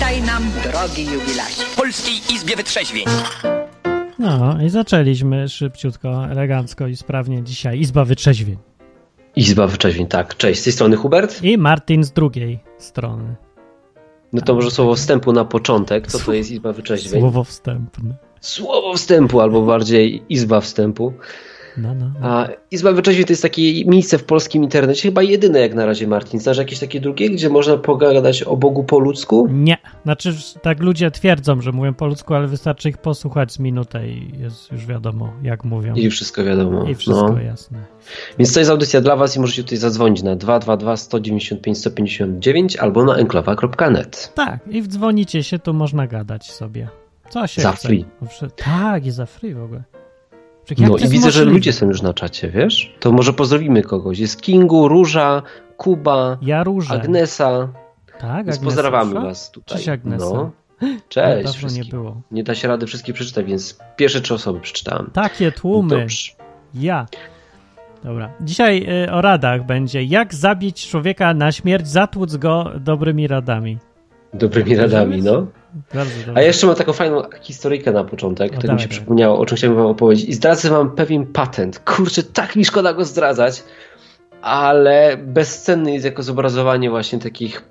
Witaj nam, drogi jubilacie. W Polskiej Izbie Wytrzeźwień. No i zaczęliśmy szybciutko, elegancko i sprawnie dzisiaj. Izba Wytrzeźwień. Izba Wyczeźwień, tak. Cześć, z tej strony Hubert. I Martin z drugiej strony. No to może słowo wstępu na początek. Co to jest Izba Wyczeźwień? Słowo wstępne. Słowo wstępu, albo bardziej Izba Wstępu. No, no. no. A Izba Wyczeźwień to jest takie miejsce w polskim internecie, chyba jedyne jak na razie, Martin. Znasz jakieś takie drugie, gdzie można pogadać o Bogu po ludzku? Nie. Znaczy, tak ludzie twierdzą, że mówią po ludzku, ale wystarczy ich posłuchać z minutę i jest już wiadomo, jak mówią. I wszystko wiadomo. I wszystko no. jasne. Więc to jest audycja dla Was i możecie tutaj zadzwonić na 222 195 159 albo na enklawa.net. Tak, i wdzwonicie się, tu można gadać sobie. Co się Za chce. free. Tak, i za free w ogóle. No i widzę, że możliwe? ludzie są już na czacie, wiesz? To może pozdrowimy kogoś. Jest Kingu, Róża, Kuba, Ja różę. Agnesa. Tak, Więc Agnesa pozdrawiamy? Was tutaj. Cześć Agnesa. No. Cześć wszystkim. nie było. Nie da się rady wszystkich przeczytać, więc pierwsze trzy osoby przeczytałem. Takie tłumy. Dobrze. Ja. Dobra. Dzisiaj y, o radach będzie. Jak zabić człowieka na śmierć, zatłuc go dobrymi radami. Dobrymi radami, no. A jeszcze mam taką fajną historyjkę na początek, No tak mi się przypomniało, o czym chciałbym wam opowiedzieć. I zdradzę wam pewien patent. Kurczę, tak mi szkoda go zdradzać, ale bezcenny jest jako zobrazowanie właśnie takich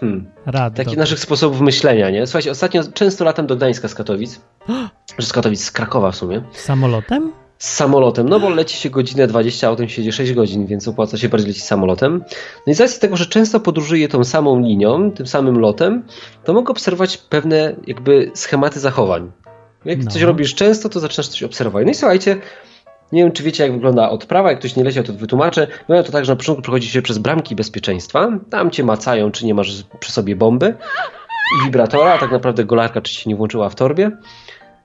hmm, Rad. takich naszych sposobów myślenia, nie? Słuchajcie, ostatnio często latam do Gdańska z Katowic, że z Katowic, z Krakowa w sumie, Samolotem? Z samolotem, no bo leci się godzinę 20, a autem siedzi 6 godzin, więc opłaca się bardziej lecieć samolotem. No i z racji tego, że często podróżuję tą samą linią, tym samym lotem, to mogę obserwować pewne jakby schematy zachowań. Jak No. coś robisz często, to zaczynasz coś obserwować. No i słuchajcie, nie wiem, czy wiecie, jak wygląda odprawa. Jak ktoś nie leciał, to wytłumaczę. Wygląda to tak, że na początku przechodzi się przez bramki bezpieczeństwa. Tam cię macają, czy nie masz przy sobie bomby i wibratora, a tak naprawdę golarka, czy się nie włączyła w torbie.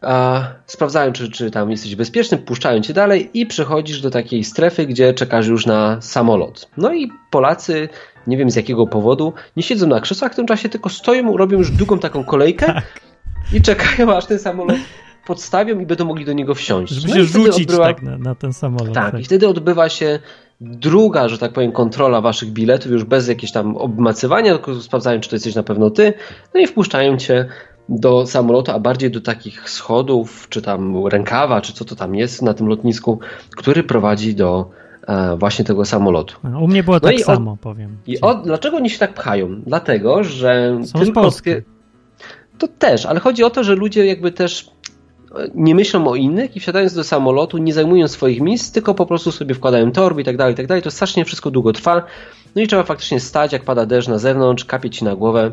A, sprawdzają, czy, czy tam jesteś bezpieczny, puszczają cię dalej i przechodzisz do takiej strefy, gdzie czekasz już na samolot. No i Polacy, nie wiem z jakiego powodu, nie siedzą na krzesłach w tym czasie, tylko stoją, robią już długą taką kolejkę i czekają, aż ten samolot podstawią i będą mogli do niego wsiąść. Żeby No się rzucić odbywa- tak na, na ten samolot. tak, i wtedy odbywa się druga, że tak powiem, kontrola waszych biletów, już bez jakiegoś tam obmacywania, tylko sprawdzają, czy to jesteś na pewno ty, no i wpuszczają cię do samolotu, a bardziej do takich schodów, czy tam rękawa, czy co to tam jest na tym lotnisku, który prowadzi do e, właśnie tego samolotu. A, U mnie było No tak od- samo, powiem. I o, dlaczego oni się tak pchają? Dlatego, że Są tylko Polski. to też, ale chodzi o to, że ludzie jakby też e, nie myślą o innych i wsiadając do samolotu nie zajmują swoich miejsc, tylko po prostu sobie wkładają torby i tak dalej, i tak dalej. To strasznie wszystko długo trwa. No i trzeba faktycznie stać, jak pada deszcz na zewnątrz, kapie ci na głowę.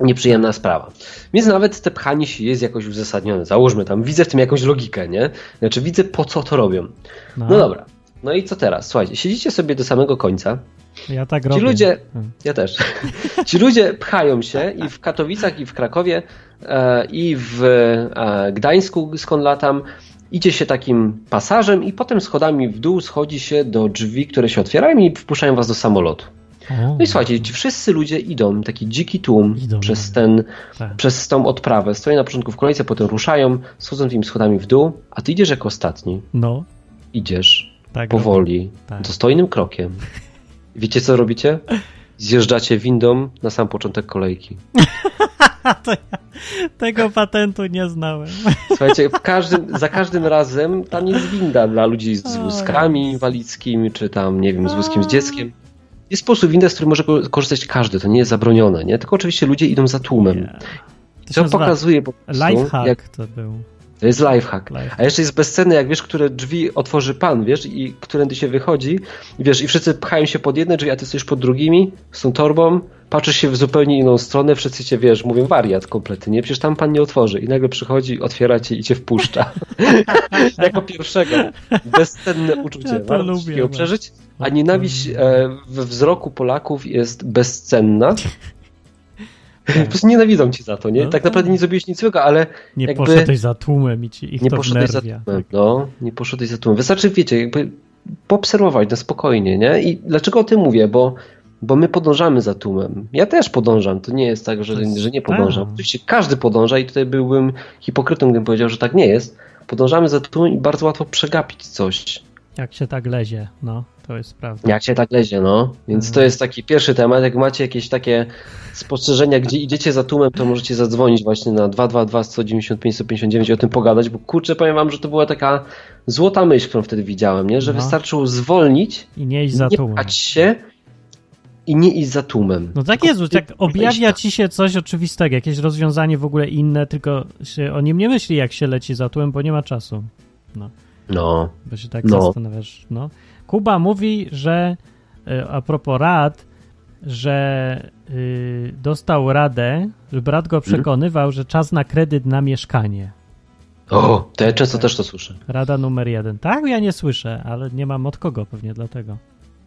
Nieprzyjemna sprawa. Więc nawet te pchanie się jest jakoś uzasadnione. Załóżmy tam, widzę w tym jakąś logikę, nie? Znaczy widzę po co to robią. No, No dobra. No i co teraz? Słuchajcie, siedzicie sobie do samego końca. Ja tak Ci robię. ludzie, Hmm. ja też. Ci ludzie pchają się i w Katowicach, i w Krakowie, e, i w e, Gdańsku, skąd latam, idzie się takim pasażem i potem schodami w dół schodzi się do drzwi, które się otwierają i wpuszczają was do samolotu. No i słuchajcie, ci wszyscy ludzie idą, taki dziki tłum Idą, przez no. ten, tak. przez tą odprawę. Stoją na początku w kolejce, potem ruszają, schodzą tymi schodami w dół, a ty idziesz jako ostatni. No, Idziesz tak. powoli, Tak. dostojnym krokiem. Wiecie co robicie? Zjeżdżacie windą na sam początek kolejki. ja tego patentu nie znałem. Słuchajcie, każdym, za każdym razem tam jest winda dla ludzi z O, wózkami inwalidzkimi, czy tam, nie wiem, z wózkiem z dzieckiem. Jest sposób winda, z może ko- korzystać każdy, to nie jest zabronione, nie? Tylko oczywiście ludzie idą za tłumem. Nie. To nazywa pokazuje po prostu, Lifehack jak to był. To jest lifehack. Lifehack. A jeszcze jest bezcenny, jak wiesz, które drzwi otworzy pan, wiesz, i którędy się wychodzi, i wiesz, i wszyscy pchają się pod jedne drzwi, a ty stoisz pod drugimi, z tą torbą, patrzysz się w zupełnie inną stronę, wszyscy cię, wiesz, mówią wariat kompletny, nie? Przecież tam pan nie otworzy. I nagle przychodzi, otwiera cię i cię wpuszcza. jako pierwszego. Bezcenne uczucie. Ja to Warto lubię, no. przeżyć. A nienawiść e, we wzroku Polaków jest bezcenna. Po prostu nienawidzą cię za to, nie? No. Tak naprawdę nie zrobiłeś nic złego, ale Nie jakby- poszedłeś za tłumem i ci ich nie to poszedłeś za wnerwia. tłumem, no, nie poszedłeś za tłumem. Wystarczy, wiecie, jakby poobserwować na spokojnie, nie? I dlaczego o tym mówię? Bo, bo my podążamy za tłumem. Ja też podążam, to nie jest tak, że, jest- że nie podążam. tak. Oczywiście każdy podąża i tutaj byłbym hipokrytą, gdybym powiedział, że tak nie jest. Podążamy za tłumem i bardzo łatwo przegapić coś. Jak się tak lezie, no, to jest prawda. Jak się tak lezie, no. Więc Mhm. to jest taki pierwszy temat. Jak macie jakieś takie spostrzeżenia, gdzie idziecie za tłumem, to możecie zadzwonić właśnie na 222 195 159 i o tym pogadać, bo kurczę, powiem wam, że to była taka złota myśl, którą wtedy widziałem, nie? Że No. wystarczyło zwolnić, I nie iść za nie tłumem. pchać się i nie iść za tłumem. No tak jest, tylko objawia ci się coś oczywistego, jakieś rozwiązanie w ogóle inne, tylko się o nim nie myśli, jak się leci za tłem, bo nie ma czasu. No. Bo się tak No. zastanawiasz. No. Kuba mówi, że y, a propos rad, że y, dostał radę, że brat go Mhm. przekonywał, że czas na kredyt na mieszkanie. O, to ja często też to słyszę. Rada numer jeden. Tak, ja nie słyszę, ale nie mam od kogo pewnie dlatego.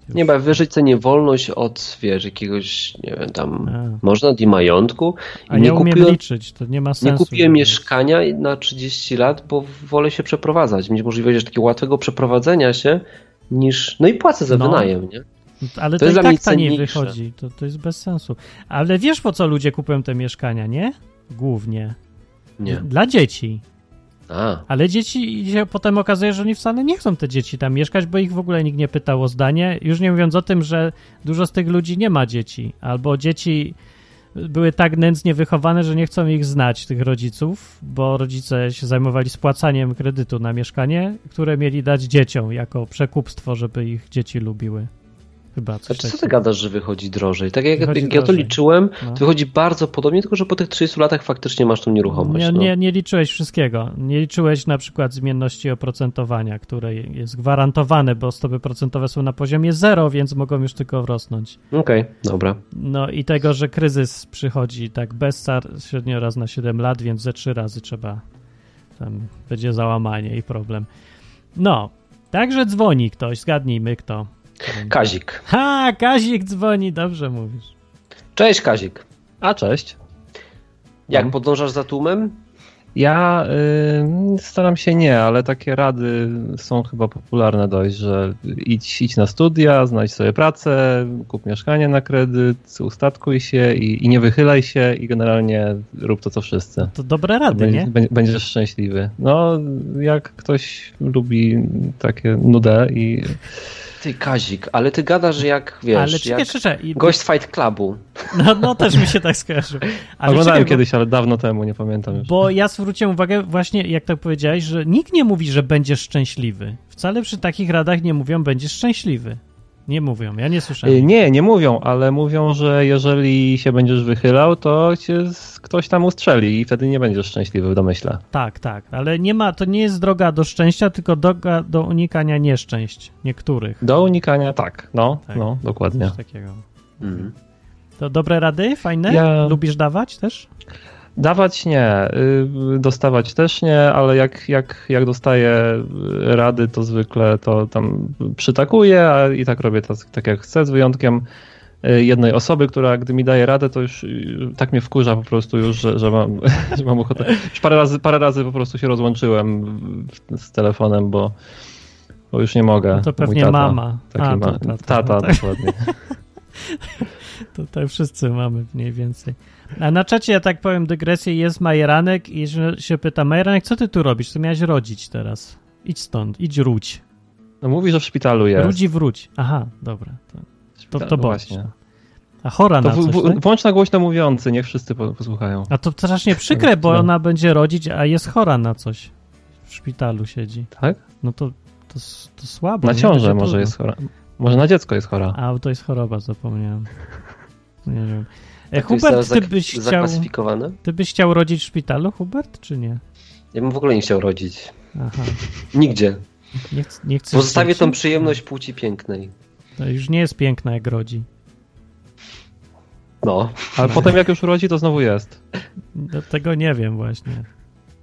Już. Nie, bo wyżyć cenie wolność od, wiesz, jakiegoś, nie wiem, tam, A. można od majątku. A I nie nie umiem kupiłem, liczyć, to nie ma sensu. nie kupiłem mieszkania na 30 lat, bo wolę się przeprowadzać. Mieć możliwość takiego łatwego przeprowadzenia się niż, no i płacę za No. wynajem, nie? Ale To to, jest i dla mnie tak taniej wychodzi. To, to jest bez sensu. Ale wiesz, po co ludzie kupują te mieszkania, nie? Głównie. Nie. Dla dzieci. A, Ale dzieci się potem okazuje, że oni wcale nie chcą te dzieci tam mieszkać, bo ich w ogóle nikt nie pytał o zdanie. Już nie mówiąc o tym, że dużo z tych ludzi nie ma dzieci, albo dzieci były tak nędznie wychowane, że nie chcą ich znać, tych rodziców, bo rodzice się zajmowali spłacaniem kredytu na mieszkanie, które mieli dać dzieciom jako przekupstwo, żeby ich dzieci lubiły. Chyba coś Znaczy, co ty gadasz, że wychodzi drożej? Tak jak, Wychodzi ja to liczyłem, No. to wychodzi bardzo podobnie, tylko że po tych 30 latach faktycznie masz tą nieruchomość. Nie, no. nie, nie liczyłeś wszystkiego. Nie liczyłeś na przykład zmienności oprocentowania, które jest gwarantowane, bo stopy procentowe są na poziomie zero, więc mogą już tylko rosnąć. Okej, dobra. No i tego, że kryzys przychodzi tak bez car średnio raz na 7 lat, więc ze trzy razy trzeba tam będzie załamanie i problem. No, także dzwoni ktoś, zgadnijmy kto. Kazik. Ha, Kazik dzwoni, dobrze mówisz. Cześć Kazik. A cześć. Jak No. podążasz za tłumem? Ja y, staram się nie, ale takie rady są chyba popularne dość, że idź, idź na studia, znajdź sobie pracę, kup mieszkanie na kredyt, ustatkuj się i, i nie wychylaj się i generalnie rób to, co wszyscy. To dobre rady, Będzie- nie? będzie- Będziesz szczęśliwy. No, jak ktoś lubi takie nudę i Ty Kazik, ale ty gadasz jak, wiesz, Ale czekaj, jak czekaj. gość z Fight Clubu. No, no też mi się tak skojarzył. Ale oglądałem czekaj, bo- kiedyś, ale dawno temu, nie pamiętam już. Bo ja zwróciłem uwagę, właśnie jak tak powiedziałeś, że nikt nie mówi, że będziesz szczęśliwy. Wcale przy takich radach nie mówią, będziesz szczęśliwy. Nie mówią, ja nie Y, słyszałem. Nie, nie mówią, ale mówią, że jeżeli się będziesz wychylał, to cię ktoś tam ustrzeli i wtedy nie będziesz szczęśliwy w domyśle. Tak, tak, ale nie ma, to nie jest droga do szczęścia, tylko droga do unikania nieszczęść niektórych. Do unikania, tak, no, Tak. no, dokładnie. Coś takiego. Mhm. To dobre rady, fajne? Ja- Lubisz dawać też? Dawać nie, y, dostawać też nie, ale jak, jak, jak dostaję rady, to zwykle to tam przytakuję, a i tak robię tak, tak jak chcę, z wyjątkiem y, jednej osoby, która gdy mi daje radę, to już y, tak mnie wkurza po prostu już, że, że, mam, że mam ochotę. Już parę razy, parę razy po prostu się rozłączyłem z telefonem, bo, bo już nie mogę. No to pewnie tata mama. Taki A, ma, tata, tata, no tak. dokładnie. To tak wszyscy mamy mniej więcej. A na czacie, ja tak powiem, dygresję, jest Majeranek i się- się pyta, Majeranek, co ty tu robisz? Ty miałeś rodzić teraz. Idź stąd, idź ródź. No mówi, że w szpitalu jest. Rudzi wróć. Aha, dobra. To, to, to bądź. właśnie. A chora To na coś, w, tak? włącz na głośno mówiący, niech wszyscy po- posłuchają. A to strasznie przykre, bo No. ona będzie rodzić, a jest chora na coś. W szpitalu siedzi. Tak? No to, to, to słabo. Na ciążę może jest chora. Może na dziecko jest chora. A, to jest choroba, zapomniałem. Nie wiem. Hubert, ty byś, chciał, ty byś chciał rodzić w szpitalu, Hubert, czy nie? Ja bym w ogóle nie chciał rodzić. Aha. Nigdzie. Nie, ch- nie chcesz Pozostawię tą przyjemność płci pięknej. To już nie jest piękna, jak rodzi. No, Ale potem jak już urodzi, to znowu jest. No, tego nie wiem właśnie.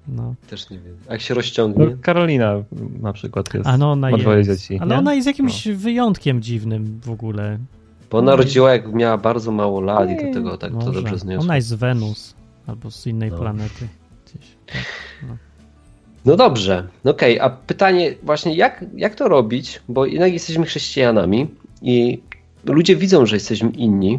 No. też nie wiem. Jak się No, rozciągnie. Karolina na przykład jest. A no ona ma jest. dzieci. Ale nie? ona jest jakimś wyjątkiem dziwnym w ogóle. Bo ona rodziła jak miała bardzo mało lat i do tego tak to Może. dobrze zniosła. Ona jest z Wenus albo z innej No. planety. Gdzieś. Tak. No dobrze, no okej, a pytanie właśnie, jak, jak to robić? Bo jednak jesteśmy chrześcijanami i ludzie widzą, że jesteśmy inni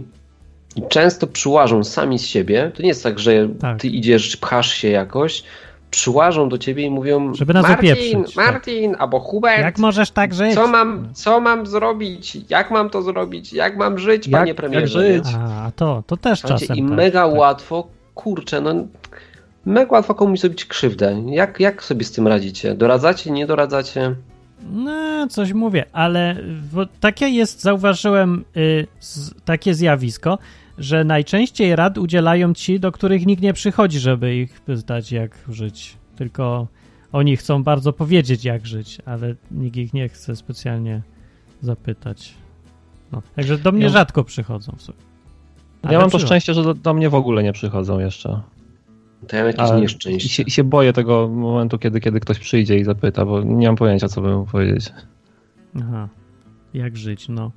i często przyłażą sami z siebie. To nie jest tak, że Tak. ty idziesz, pchasz się jakoś, przyłażą do ciebie i mówią Żeby nas Martin, opieprzyć, tak. Martin, albo Hubert, Jak możesz tak żyć? co mam, co mam zrobić? Jak mam to zrobić? Jak mam żyć, Jak- panie jak premierze? żyć? A, to, to też Słuchajcie, czasem I tak, mega tak. łatwo, kurczę, no mega łatwo komuś zrobić krzywdę. Jak, jak sobie z tym radzicie? Doradzacie, nie doradzacie? No, coś mówię, ale bo takie jest, zauważyłem y, z, takie zjawisko, że najczęściej rad udzielają ci, do których nikt nie przychodzi, żeby ich pytać, jak żyć. Tylko oni chcą bardzo powiedzieć, jak żyć, ale nikt ich nie chce specjalnie zapytać. No, także do mnie Ja- rzadko przychodzą. w sumie. Ale Ja mam to przychodzą. szczęście, że do, do mnie w ogóle nie przychodzą jeszcze. To ja mam jakieś A- I nieszczęście. się, I się boję tego momentu, kiedy, kiedy ktoś przyjdzie i zapyta, bo nie mam pojęcia, co bym mu powiedzieć. Aha, jak żyć, no.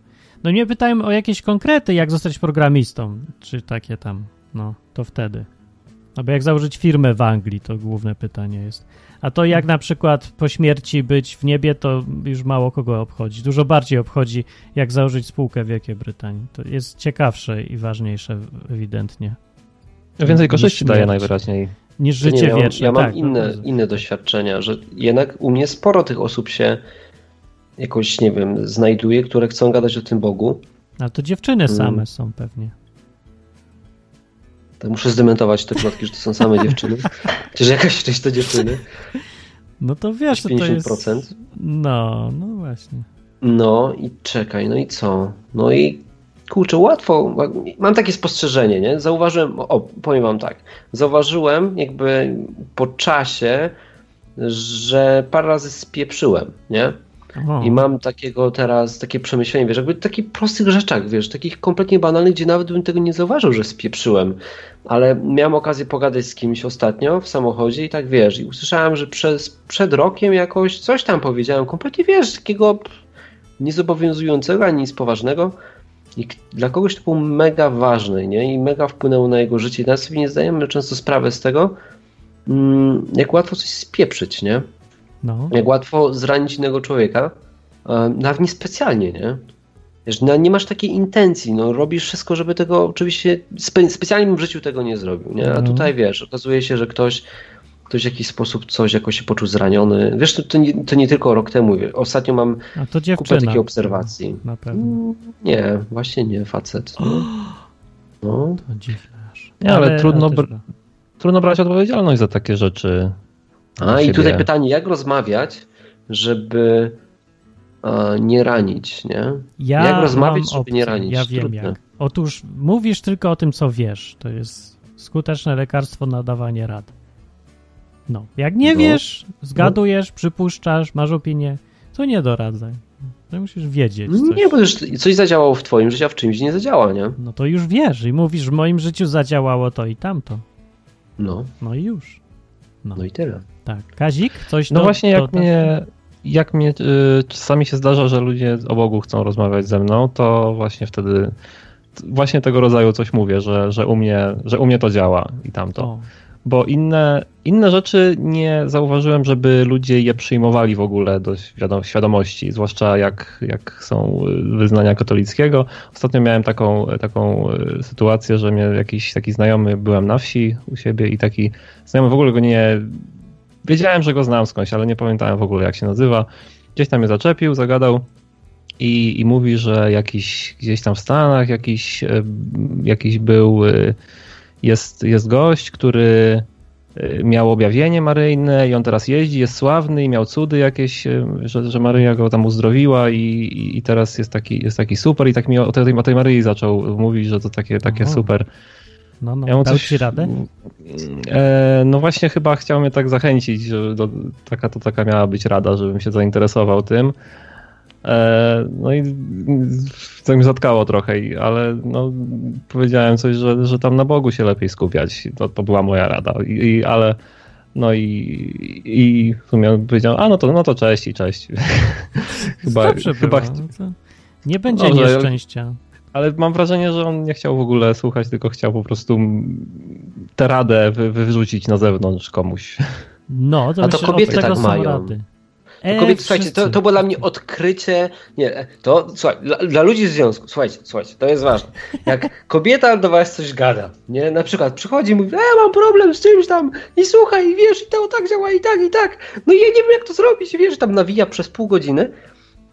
No nie pytałem o jakieś konkrety, jak zostać programistą, czy takie tam, no, to wtedy. No bo jak założyć firmę w Anglii, to główne pytanie jest. A to jak na przykład po śmierci być w niebie, to już mało kogo obchodzi. Dużo bardziej obchodzi, jak założyć spółkę w Wielkiej Brytanii. To jest ciekawsze i ważniejsze ewidentnie. Więcej Niż korzyści daje najwyraźniej. Niż nie, życie ja mam, wieczne. Ja mam tak, inne, bardzo. inne doświadczenia, że jednak u mnie sporo tych osób się jakoś, nie wiem, znajduje, które chcą gadać o tym Bogu. Ale to dziewczyny Mm. same są pewnie. To muszę zdementować te plotki, że to są same dziewczyny. Chociaż jakaś część to dziewczyny. No to wiesz, że to jest... 50%. No, no właśnie. No i czekaj, no i co? No i kurczę, łatwo. Mam takie spostrzeżenie, nie? Zauważyłem, o, powiem wam tak. Zauważyłem jakby po czasie, że parę razy spieprzyłem, nie? I mam takiego teraz, takie przemyślenie, wiesz, jakby takich prostych rzeczach, wiesz, takich kompletnie banalnych, gdzie nawet bym tego nie zauważył, że spieprzyłem. Ale miałem okazję pogadać z kimś ostatnio w samochodzie i tak, wiesz, i usłyszałem, że przez, przed rokiem jakoś coś tam powiedziałem, kompletnie, wiesz, takiego niezobowiązującego, ani nic poważnego. I dla kogoś to było mega ważne, nie? I mega wpłynęło na jego życie. Nawet sobie nie zdajemy często sprawy z tego, mm, jak łatwo coś spieprzyć, nie? No. jak łatwo zranić innego człowieka, nawet nie specjalnie, nie? Wiesz, no, nie masz takiej intencji, no robisz wszystko, żeby tego oczywiście, spe, specjalnie bym w życiu tego nie zrobił, nie? A Mhm. tutaj wiesz, okazuje się, że ktoś, ktoś w jakiś sposób coś jakoś się poczuł zraniony. Wiesz, to, to, nie, to nie tylko rok temu, wiesz, ostatnio mam A to kupę takich obserwacji. Na pewno. Mm, Nie, właśnie nie, facet. No, To dziwne. Nie, ale trudno też br-. Trudno brać odpowiedzialność za takie rzeczy. A i tutaj pytanie, jak rozmawiać, żeby a, nie ranić, nie? Ja Jak rozmawiać, żeby opcję, nie ranić? Ja wiem Trudne. jak. Otóż mówisz tylko o tym, co wiesz. To jest skuteczne lekarstwo na dawanie rad. No. Jak nie No. wiesz, zgadujesz, przypuszczasz, masz opinię, to nie doradzaj. To musisz wiedzieć coś. Nie, bo już coś zadziałało w twoim życiu, a w czymś nie zadziała, nie? No to już wiesz i mówisz, w moim życiu zadziałało to i tamto. No, No i już. No, no i tyle. tak. Kazik, coś No do- właśnie, jak dodasz? mnie, jak mnie y, czasami się zdarza, że ludzie o Bogu chcą rozmawiać ze mną, to właśnie wtedy właśnie tego rodzaju coś mówię, że, że, u, mnie, że u mnie to działa i tamto. O, Bo inne, inne rzeczy nie zauważyłem, żeby ludzie je przyjmowali w ogóle do świadom- świadomości, zwłaszcza jak, jak są wyznania katolickiego. Ostatnio miałem taką, taką y, sytuację, że mnie jakiś taki znajomy, byłem na wsi u siebie i taki znajomy w ogóle go nie. Wiedziałem, że go znam skądś, ale nie pamiętałem w ogóle jak się nazywa. Gdzieś tam mnie zaczepił, zagadał. I, I mówi, że jakiś gdzieś tam w Stanach jakiś, y, jakiś był y, jest, jest gość, który y, miał objawienie maryjne i on teraz jeździ, jest sławny i miał cudy jakieś, y, że, że Maryja go tam uzdrowiła i, i- teraz jest taki, jest taki super i tak mi o tej, o tej Maryi zaczął mówić, że to takie, takie Aha. super. no, no. Ja coś- ci radę? E, no właśnie chyba chciał mnie tak zachęcić, że do, taka to taka miała być rada, żebym się zainteresował tym. E, no i to mi zatkało trochę, ale no, powiedziałem coś, że, że tam na Bogu się lepiej skupiać. To, to była moja rada. I, i, ale no i, i w sumie powiedział, a no to, no to cześć i cześć. chyba, Dobrze chyba, no Nie będzie Dobrze. nieszczęścia. ale mam wrażenie, że on nie chciał w ogóle słuchać, tylko chciał po prostu tę radę wy, wyrzucić na zewnątrz komuś. No, to A to myślę, kobiety tak mają. rady. E, Kobiety, słuchajcie, to, to było dla mnie odkrycie. Nie, to słuchaj, dla, dla ludzi z związku, słuchajcie, słuchajcie, to jest ważne. Jak kobieta do was coś gada, nie? Na przykład przychodzi i mówi, e, mam problem z czymś tam, i słuchaj, wiesz, i to tak działa, i tak, i tak. No i ja nie wiem, jak to zrobić, wiesz, tam nawija przez pół godziny,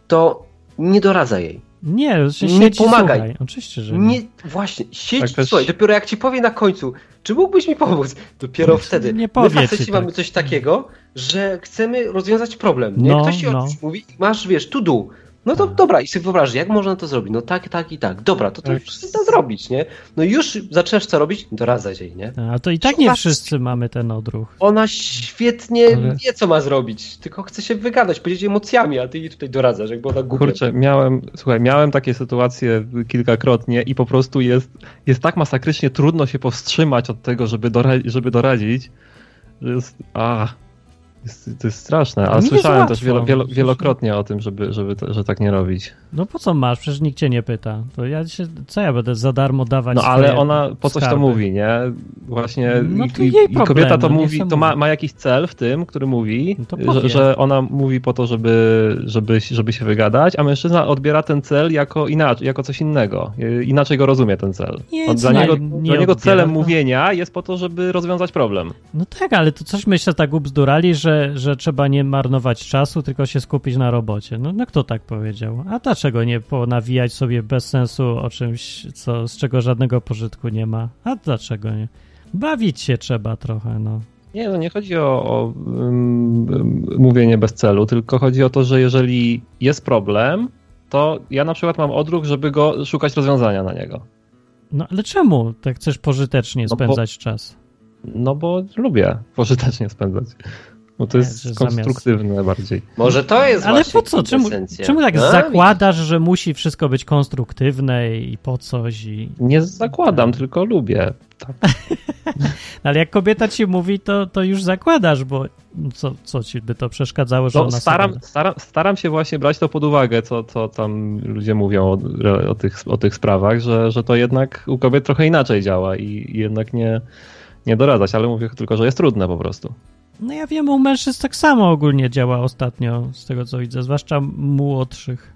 to nie doradza jej. Nie, Nie pomagaj. Słuchaj. Oczywiście, że nie. Nie, właśnie, siedź, Tak też- słuchaj, dopiero jak ci powie na końcu, czy mógłbyś mi pomóc, dopiero wtedy. nie My powie faceci ci mamy tak. coś takiego, że chcemy rozwiązać problem, nie? No, Ktoś ci o no. czymś mówi i masz, wiesz, to do. No to dobra, i sobie wyobraź, jak można to zrobić? No tak, tak i tak. Dobra, to to Tak. trzeba zrobić, nie? No już zaczynasz co robić? Doradzać jej, nie? A to i tak nie wszyscy mamy ten odruch. Ona świetnie Ale- wie, co ma zrobić, tylko chce się wygadać, powiedzieć emocjami, a ty jej tutaj doradzasz, jakby ona głupia. Kurczę, miałem, słuchaj, miałem takie sytuacje kilkakrotnie i po prostu jest, jest tak masakrycznie trudno się powstrzymać od tego, żeby, dora żeby doradzić, że jest, a, jest, to jest straszne, ale Nie słyszałem też wielo, wielo, wielokrotnie o tym, żeby, żeby to, że tak nie robić. No po co masz? Przecież nikt cię nie pyta. To ja się, co ja będę za darmo dawać No ale ona po coś to mówi, nie? Właśnie No to i, jej i kobieta to problemy, mówi, to ma, ma jakiś cel w tym, który mówi, No że, że ona mówi po to, żeby, żeby, żeby się wygadać, a mężczyzna odbiera ten cel jako inaczej, jako coś innego. Inaczej go rozumie ten cel. Nie, dla niego, nie dla niego odbiera celem to. mówienia jest po to, żeby rozwiązać problem. No tak, ale to coś myście tak ubzdurali, że, że trzeba nie marnować czasu, tylko się skupić na robocie. No, no kto tak powiedział? A dlaczego nie ponawijać sobie bez sensu o czymś, co, z czego żadnego pożytku nie ma? A dlaczego nie? Bawić się trzeba trochę, no. Nie, no nie chodzi o, o ym, mówienie bez celu, tylko chodzi o to, że jeżeli jest problem, to ja na przykład mam odruch, żeby go szukać rozwiązania na niego. No ale czemu tak chcesz pożytecznie No bo- spędzać czas? No bo lubię pożytecznie spędzać. Bo to Nie, jest zamiast- konstruktywne bardziej. Może to jest Ale właśnie po co? Czemu, czemu tak A, zakładasz, że musi wszystko być konstruktywne i po coś? I... Nie zakładam, tylko lubię. Tak. Ale jak kobieta ci mówi, to, to już zakładasz, bo co, co ci by to przeszkadzało, że No, ona staram, sobie... staram, staram się właśnie brać to pod uwagę, co, co tam ludzie mówią o, o, tych, o tych sprawach, że, że to jednak u kobiet trochę inaczej działa i, i jednak nie, nie doradzać, ale mówię tylko, że jest trudne po prostu. No ja wiem, u mężczyzn tak samo ogólnie działa ostatnio, z tego co widzę, zwłaszcza młodszych.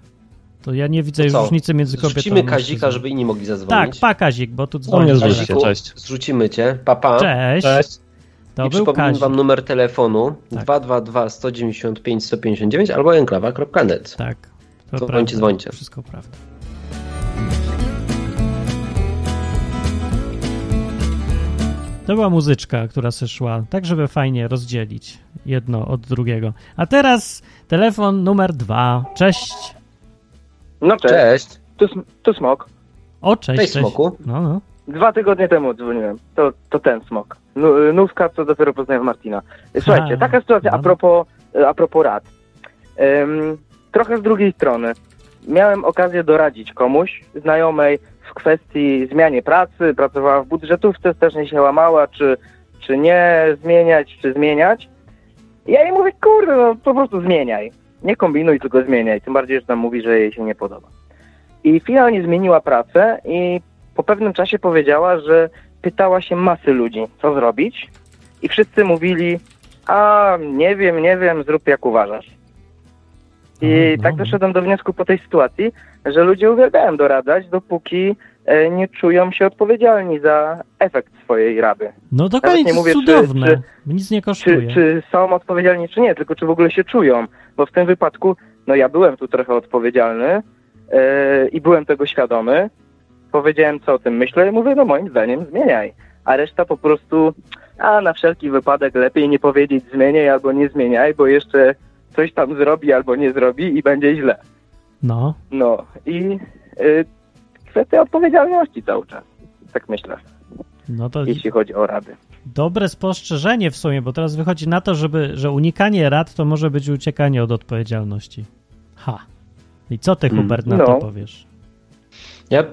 To ja nie widzę co? różnicy między kobietą Zrzucimy. Kazika, żeby inni mogli Tak, zadzwonić. pa Kazik, bo tu dzwoni. zrzućcie, Kaziku, cześć. Zrzucimy cię. Papa. Cześć. Cześć. To I przypomnę wam numer telefonu Tak. 222 195 159 albo enklawa.net. Tak. To Dzwońcie, prawda. dzwońcie. Wszystko prawda. To była muzyczka, która se szła, tak żeby fajnie rozdzielić jedno od drugiego. A teraz telefon numer dwa. Cześć. No cześć, Cześć. Tu, sm- tu smok. O, cześć, Cześć, Smoku. No, no. Dwa tygodnie temu dzwoniłem. To, to ten smok. Nówka, co dopiero poznałem Martina. Słuchajcie, A, taka sytuacja no. a propos, a propos rad. Ym, trochę z drugiej strony. Miałem okazję doradzić komuś, znajomej, kwestii zmianie pracy. Pracowała w budżetówce, strasznie się łamała, czy, czy nie zmieniać, czy zmieniać. Ja jej mówię, kurde, no po prostu zmieniaj. Nie kombinuj, tylko zmieniaj. Tym bardziej, że tam mówi, że jej się nie podoba. I finalnie zmieniła pracę i po pewnym czasie powiedziała, że pytała się masy ludzi, co zrobić. I wszyscy mówili, a nie wiem, nie wiem, zrób jak uważasz. I No, tak no. doszedłem do wniosku po tej sytuacji, że ludzie uwielbiają doradzać, dopóki e, nie czują się odpowiedzialni za efekt swojej rady. No dokładnie, nie to mówię, jest czy- cudowne. czy- Nic nie Czy, kosztuje. czy są odpowiedzialni, czy nie, tylko czy w ogóle się czują. Bo w tym wypadku, no ja byłem tu trochę odpowiedzialny e, i byłem tego świadomy. Powiedziałem, co o tym myślę i mówię, no moim zdaniem zmieniaj. A reszta po prostu, a na wszelki wypadek lepiej nie powiedzieć zmieniaj albo nie zmieniaj, bo jeszcze coś tam zrobi albo nie zrobi i będzie źle. No, No i y, kwestia odpowiedzialności cały czas. Tak myślę, no to jeśli chodzi o rady. dobre spostrzeżenie w sumie, bo teraz wychodzi na to, żeby, że unikanie rad to może być uciekanie od odpowiedzialności. Ha. I co ty, Mm. Hubert, na No. to powiesz? Ja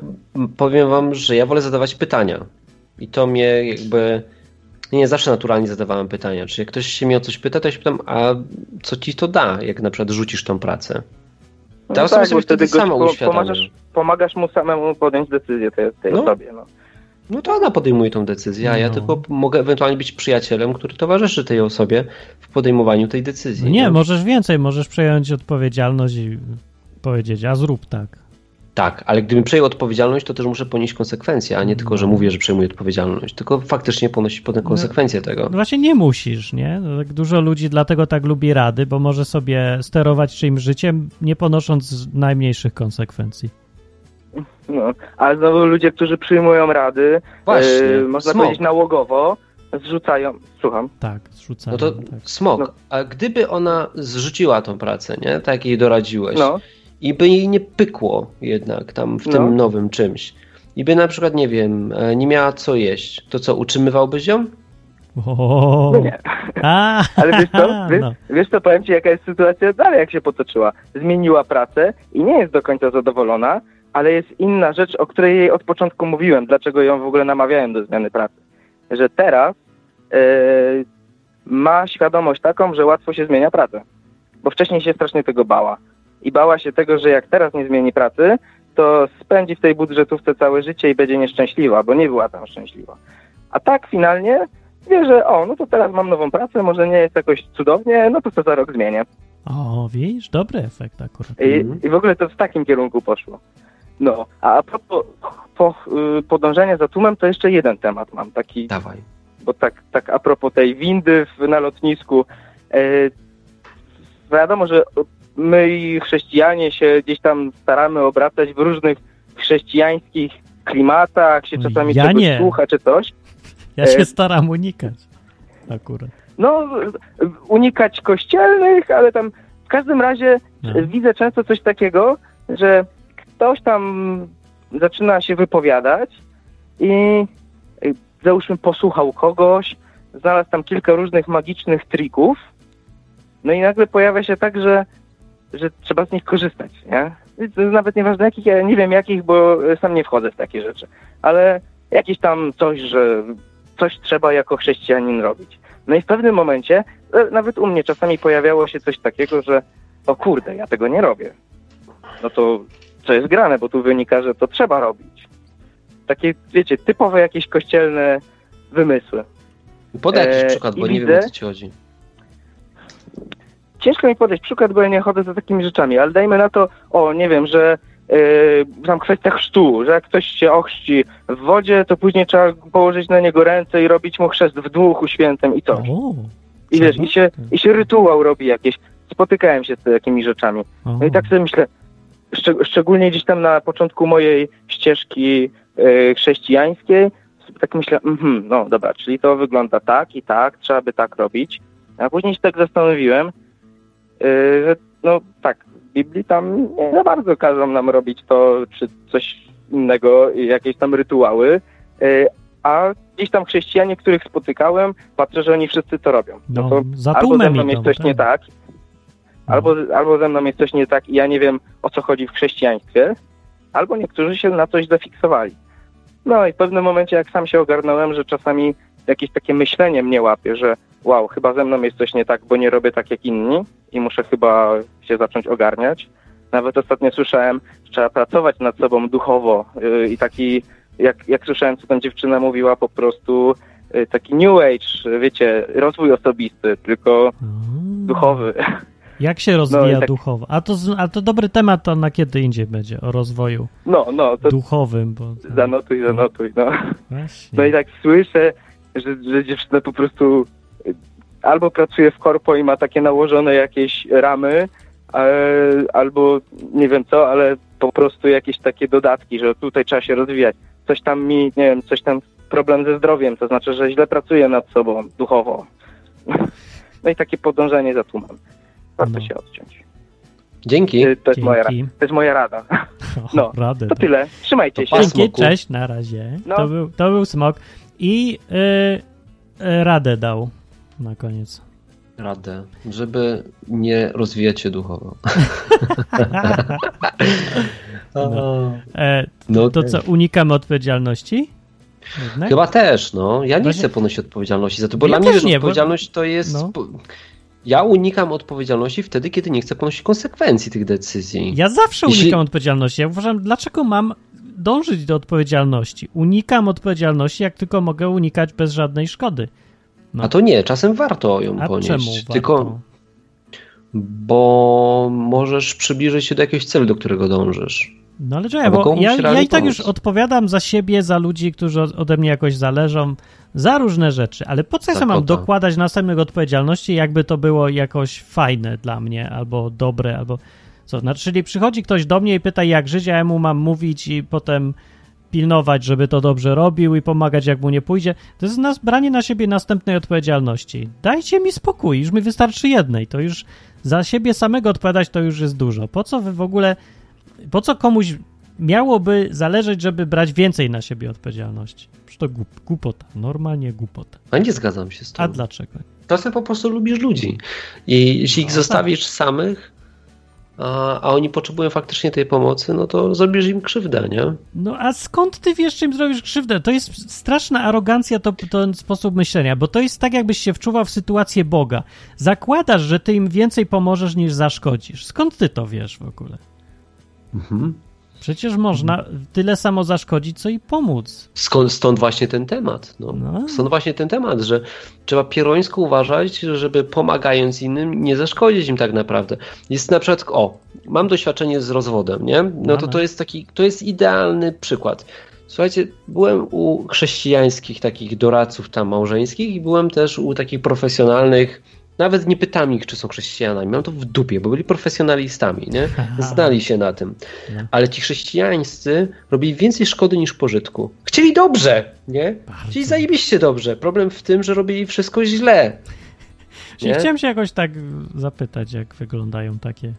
powiem wam, że ja wolę zadawać pytania. I to mnie jakby. Nie zawsze naturalnie zadawałem pytania. Czy jak ktoś się mnie o coś pyta, to ja się pytam, a co ci to da, jak na przykład rzucisz tą pracę? No Ta osoba tak, sobie bo wtedy sama pomagasz, pomagasz mu samemu podjąć decyzję tej, tej No. osobie. No. no to ona podejmuje tą decyzję, a ja No. tylko mogę ewentualnie być przyjacielem, który towarzyszy tej osobie w podejmowaniu tej decyzji. No nie, no. możesz więcej, możesz przejąć odpowiedzialność i powiedzieć, a zrób tak. Tak, ale gdybym przejął odpowiedzialność, to też muszę ponieść konsekwencje, a nie tylko, że mówię, że przejmuję odpowiedzialność, tylko faktycznie ponosić potem konsekwencje tego. No właśnie nie musisz, nie? No tak dużo ludzi dlatego tak lubi rady, bo może sobie sterować czyimś życiem, nie ponosząc najmniejszych konsekwencji. No, ale znowu ludzie, którzy przyjmują rady, Właśnie, e, można smok. powiedzieć nałogowo, zrzucają, słucham, Tak, zrzucają. No to tak. smok, No. a gdyby ona zrzuciła tą pracę, nie? Tak jak jej doradziłeś, no, i by jej nie pykło jednak tam w No. tym nowym czymś, i by na przykład, nie wiem, e, nie miała co jeść, to co, utrzymywałbyś ją? No nie. A, Ale wiesz co, wiesz, no. wiesz co, powiem ci jaka jest sytuacja dalej, jak się potoczyła. Zmieniła pracę i nie jest do końca zadowolona, ale jest inna rzecz, o której jej od początku mówiłem, dlaczego ją w ogóle namawiałem do zmiany pracy. Że teraz e, ma świadomość taką, że łatwo się zmienia pracę. Bo wcześniej się strasznie tego bała. I bała się tego, że jak teraz nie zmieni pracy, to spędzi w tej budżetówce całe życie i będzie nieszczęśliwa, bo nie była tam szczęśliwa. A tak finalnie wie, że o, no to teraz mam nową pracę, może nie jest jakoś cudownie, no to to za rok zmienię. O, widzisz, dobry efekt akurat. I. I w ogóle to w takim kierunku poszło. No, a a propos po, y, podążania za tłumem, to jeszcze jeden temat mam, taki, Dawaj. bo tak, tak a propos tej windy w, na lotnisku. E, wiadomo, że my i chrześcijanie się gdzieś tam staramy obracać w różnych chrześcijańskich klimatach, się czasami Ja czegoś nie. słucha czy coś. Ja się e, staram unikać. Akurat. no, unikać kościelnych, ale tam w każdym razie No. widzę często coś takiego, że ktoś tam zaczyna się wypowiadać i y, załóżmy posłuchał kogoś, znalazł tam kilka różnych magicznych trików, no i nagle pojawia się tak, że, że trzeba z nich korzystać, nie? To jest nawet nieważne jakich, ja nie wiem jakich, bo sam nie wchodzę w takie rzeczy, ale jakieś tam coś, że coś trzeba jako chrześcijanin robić. No i w pewnym momencie, e, nawet u mnie czasami pojawiało się coś takiego, że o kurde, ja tego nie robię. No to co jest grane, bo tu wynika, że to trzeba robić. Takie, wiecie, typowe jakieś kościelne wymysły. Podaj jakiś E, przykład, bo nie wiem widzę- o co ci chodzi. Ciężko mi podać przykład, bo ja nie chodzę za takimi rzeczami, ale dajmy na to, o nie wiem, że yy, tam kwestia chrztu, że jak ktoś się ochrzci w wodzie, to później trzeba położyć na niego ręce i robić mu chrzest w duchu świętym i coś. O, I wiesz, i się, i się rytuał robi jakieś. Spotykałem się z takimi rzeczami. o. No i tak sobie myślę, szczeg- szczególnie gdzieś tam na początku mojej ścieżki e, chrześcijańskiej, tak myślę, mhm, no dobra, czyli to wygląda tak i tak, trzeba by tak robić. A później się tak zastanowiłem, że no tak, w Biblii tam nie za bardzo każą nam robić to, czy coś innego, jakieś tam rytuały, e, a gdzieś tam chrześcijanie, których spotykałem, patrzę, że oni wszyscy to robią. No, to za albo ze mną jest coś tak. nie tak, Albo, albo ze mną jest coś nie tak i ja nie wiem o co chodzi w chrześcijaństwie, albo niektórzy się na coś zafiksowali. No i w pewnym momencie, jak sam się ogarnąłem, że czasami jakieś takie myślenie mnie łapie, że wow, chyba ze mną jest coś nie tak, bo nie robię tak jak inni i muszę chyba się zacząć ogarniać. Nawet ostatnio słyszałem, że trzeba pracować nad sobą duchowo yy, i taki, jak, jak słyszałem, co tam dziewczyna mówiła, po prostu yy, taki new age, wiecie, rozwój osobisty, tylko O. duchowy. Jak się rozwija i tak- duchowo? A to, a to dobry temat, to na kiedy indziej będzie, o rozwoju No, no, to duchowym, bo... zanotuj, zanotuj, no. Właśnie. No i tak słyszę, że, że dziewczyna po prostu y, albo pracuje w korpo i ma takie nałożone jakieś ramy, e, albo nie wiem co, ale po prostu jakieś takie dodatki, że tutaj trzeba się rozwijać. Coś tam mi, nie wiem, coś tam problem ze zdrowiem, to znaczy, że źle pracuję nad sobą duchowo. No i takie podążanie za tłumem. Warto No. się odciąć. Dzięki. Y, To jest, moja, to jest moja rada. O, no, radę. To tyle. Trzymajcie To się. Dzięki, cześć, na razie. No. To, był, to był smok. I y, y, radę dał na koniec. Radę, żeby nie rozwijać się duchowo. No. E, No to okej. co, unikamy odpowiedzialności? Jednak? Chyba też, no. Ja nie Właśnie- chcę ponosić odpowiedzialności za to, bo Ja dla mnie nie, bo- odpowiedzialność to jest... No. Ja unikam odpowiedzialności wtedy, kiedy nie chcę ponosić konsekwencji tych decyzji. Ja zawsze Jeśli- unikam odpowiedzialności. Ja uważam, dlaczego mam dążyć do odpowiedzialności. Unikam odpowiedzialności, jak tylko mogę unikać bez żadnej szkody. No. A to nie, czasem warto ją A ponieść. czemu warto? Tylko bo możesz przybliżyć się do jakiegoś celu, do którego dążysz. No ale czekaj, bo ja, ja i tak już odpowiadam za siebie, za ludzi, którzy od- ode mnie jakoś zależą, za różne rzeczy, ale po co ja mam dokładać następnych odpowiedzialności, jakby to było jakoś fajne dla mnie, albo dobre, albo co. Znaczy, czyli przychodzi ktoś do mnie i pyta, jak żyć, a ja mu mam mówić i potem pilnować, żeby to dobrze robił i pomagać, jak mu nie pójdzie. To jest nas, branie na siebie następnej odpowiedzialności. Dajcie mi spokój, już mi wystarczy jednej, to już za siebie samego odpowiadać to już jest dużo. Po co wy w ogóle, po co komuś miałoby zależeć, żeby brać więcej na siebie odpowiedzialności? Przecież to głup, głupota, normalnie głupota. A nie zgadzam się z tym. A dlaczego? Czasem po prostu lubisz ludzi. I jeśli ich No, zostawisz samych, a, a oni potrzebują faktycznie tej pomocy, no to zrobisz im krzywdę, nie? No a skąd ty wiesz, czym zrobisz krzywdę? To jest straszna arogancja, to, to ten sposób myślenia, bo to jest tak, jakbyś się wczuwał w sytuację Boga. Zakładasz, że ty im więcej pomożesz niż zaszkodzisz. Skąd ty to wiesz w ogóle? Mhm. Przecież można tyle samo zaszkodzić, co i pomóc. Skąd, stąd właśnie ten temat. No. No. Stąd właśnie ten temat, że trzeba pierońsko uważać, żeby pomagając innym nie zaszkodzić im tak naprawdę. Jest na przykład, o, mam doświadczenie z rozwodem, nie? No to to jest taki, to jest idealny przykład. Słuchajcie, byłem u chrześcijańskich takich doradców tam małżeńskich i byłem też u takich profesjonalnych, nawet nie pytam ich, czy są chrześcijanami, mam to w dupie, bo byli profesjonalistami, nie? Znali się na tym. Ale ci chrześcijańscy robili więcej szkody niż pożytku. Chcieli dobrze, nie? Chcieli zajebiście dobrze. Problem w tym, że robili wszystko źle. Nie? chciałem się jakoś tak zapytać, jak wyglądają takie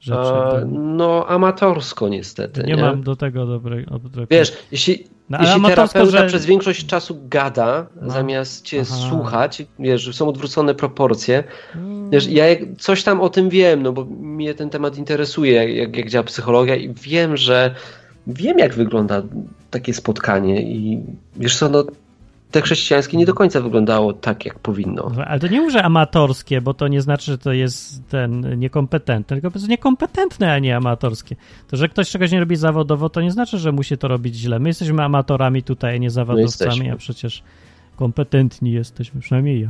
rzeczy. A, no, amatorsko niestety. nie, Nie, mam do tego dobrego. dobrego- Wiesz, jeśli, No, ale jeśli terapeuta że- przez większość czasu gada, No. zamiast cię Aha. słuchać, wiesz, są odwrócone proporcje. Mm. Wiesz, ja coś tam o tym wiem, no bo mnie ten temat interesuje, jak, jak, jak działa psychologia i wiem, że wiem, jak wygląda takie spotkanie i wiesz co, no te chrześcijańskie nie do końca wyglądało tak, jak powinno. No, Ale to nie może amatorskie, bo to nie znaczy, że to jest ten niekompetentny, tylko po prostu niekompetentne, a nie amatorskie. To, że ktoś czegoś nie robi zawodowo, to nie znaczy, że musi to robić źle. My jesteśmy amatorami tutaj, a nie zawodowcami, a przecież kompetentni jesteśmy, przynajmniej ja.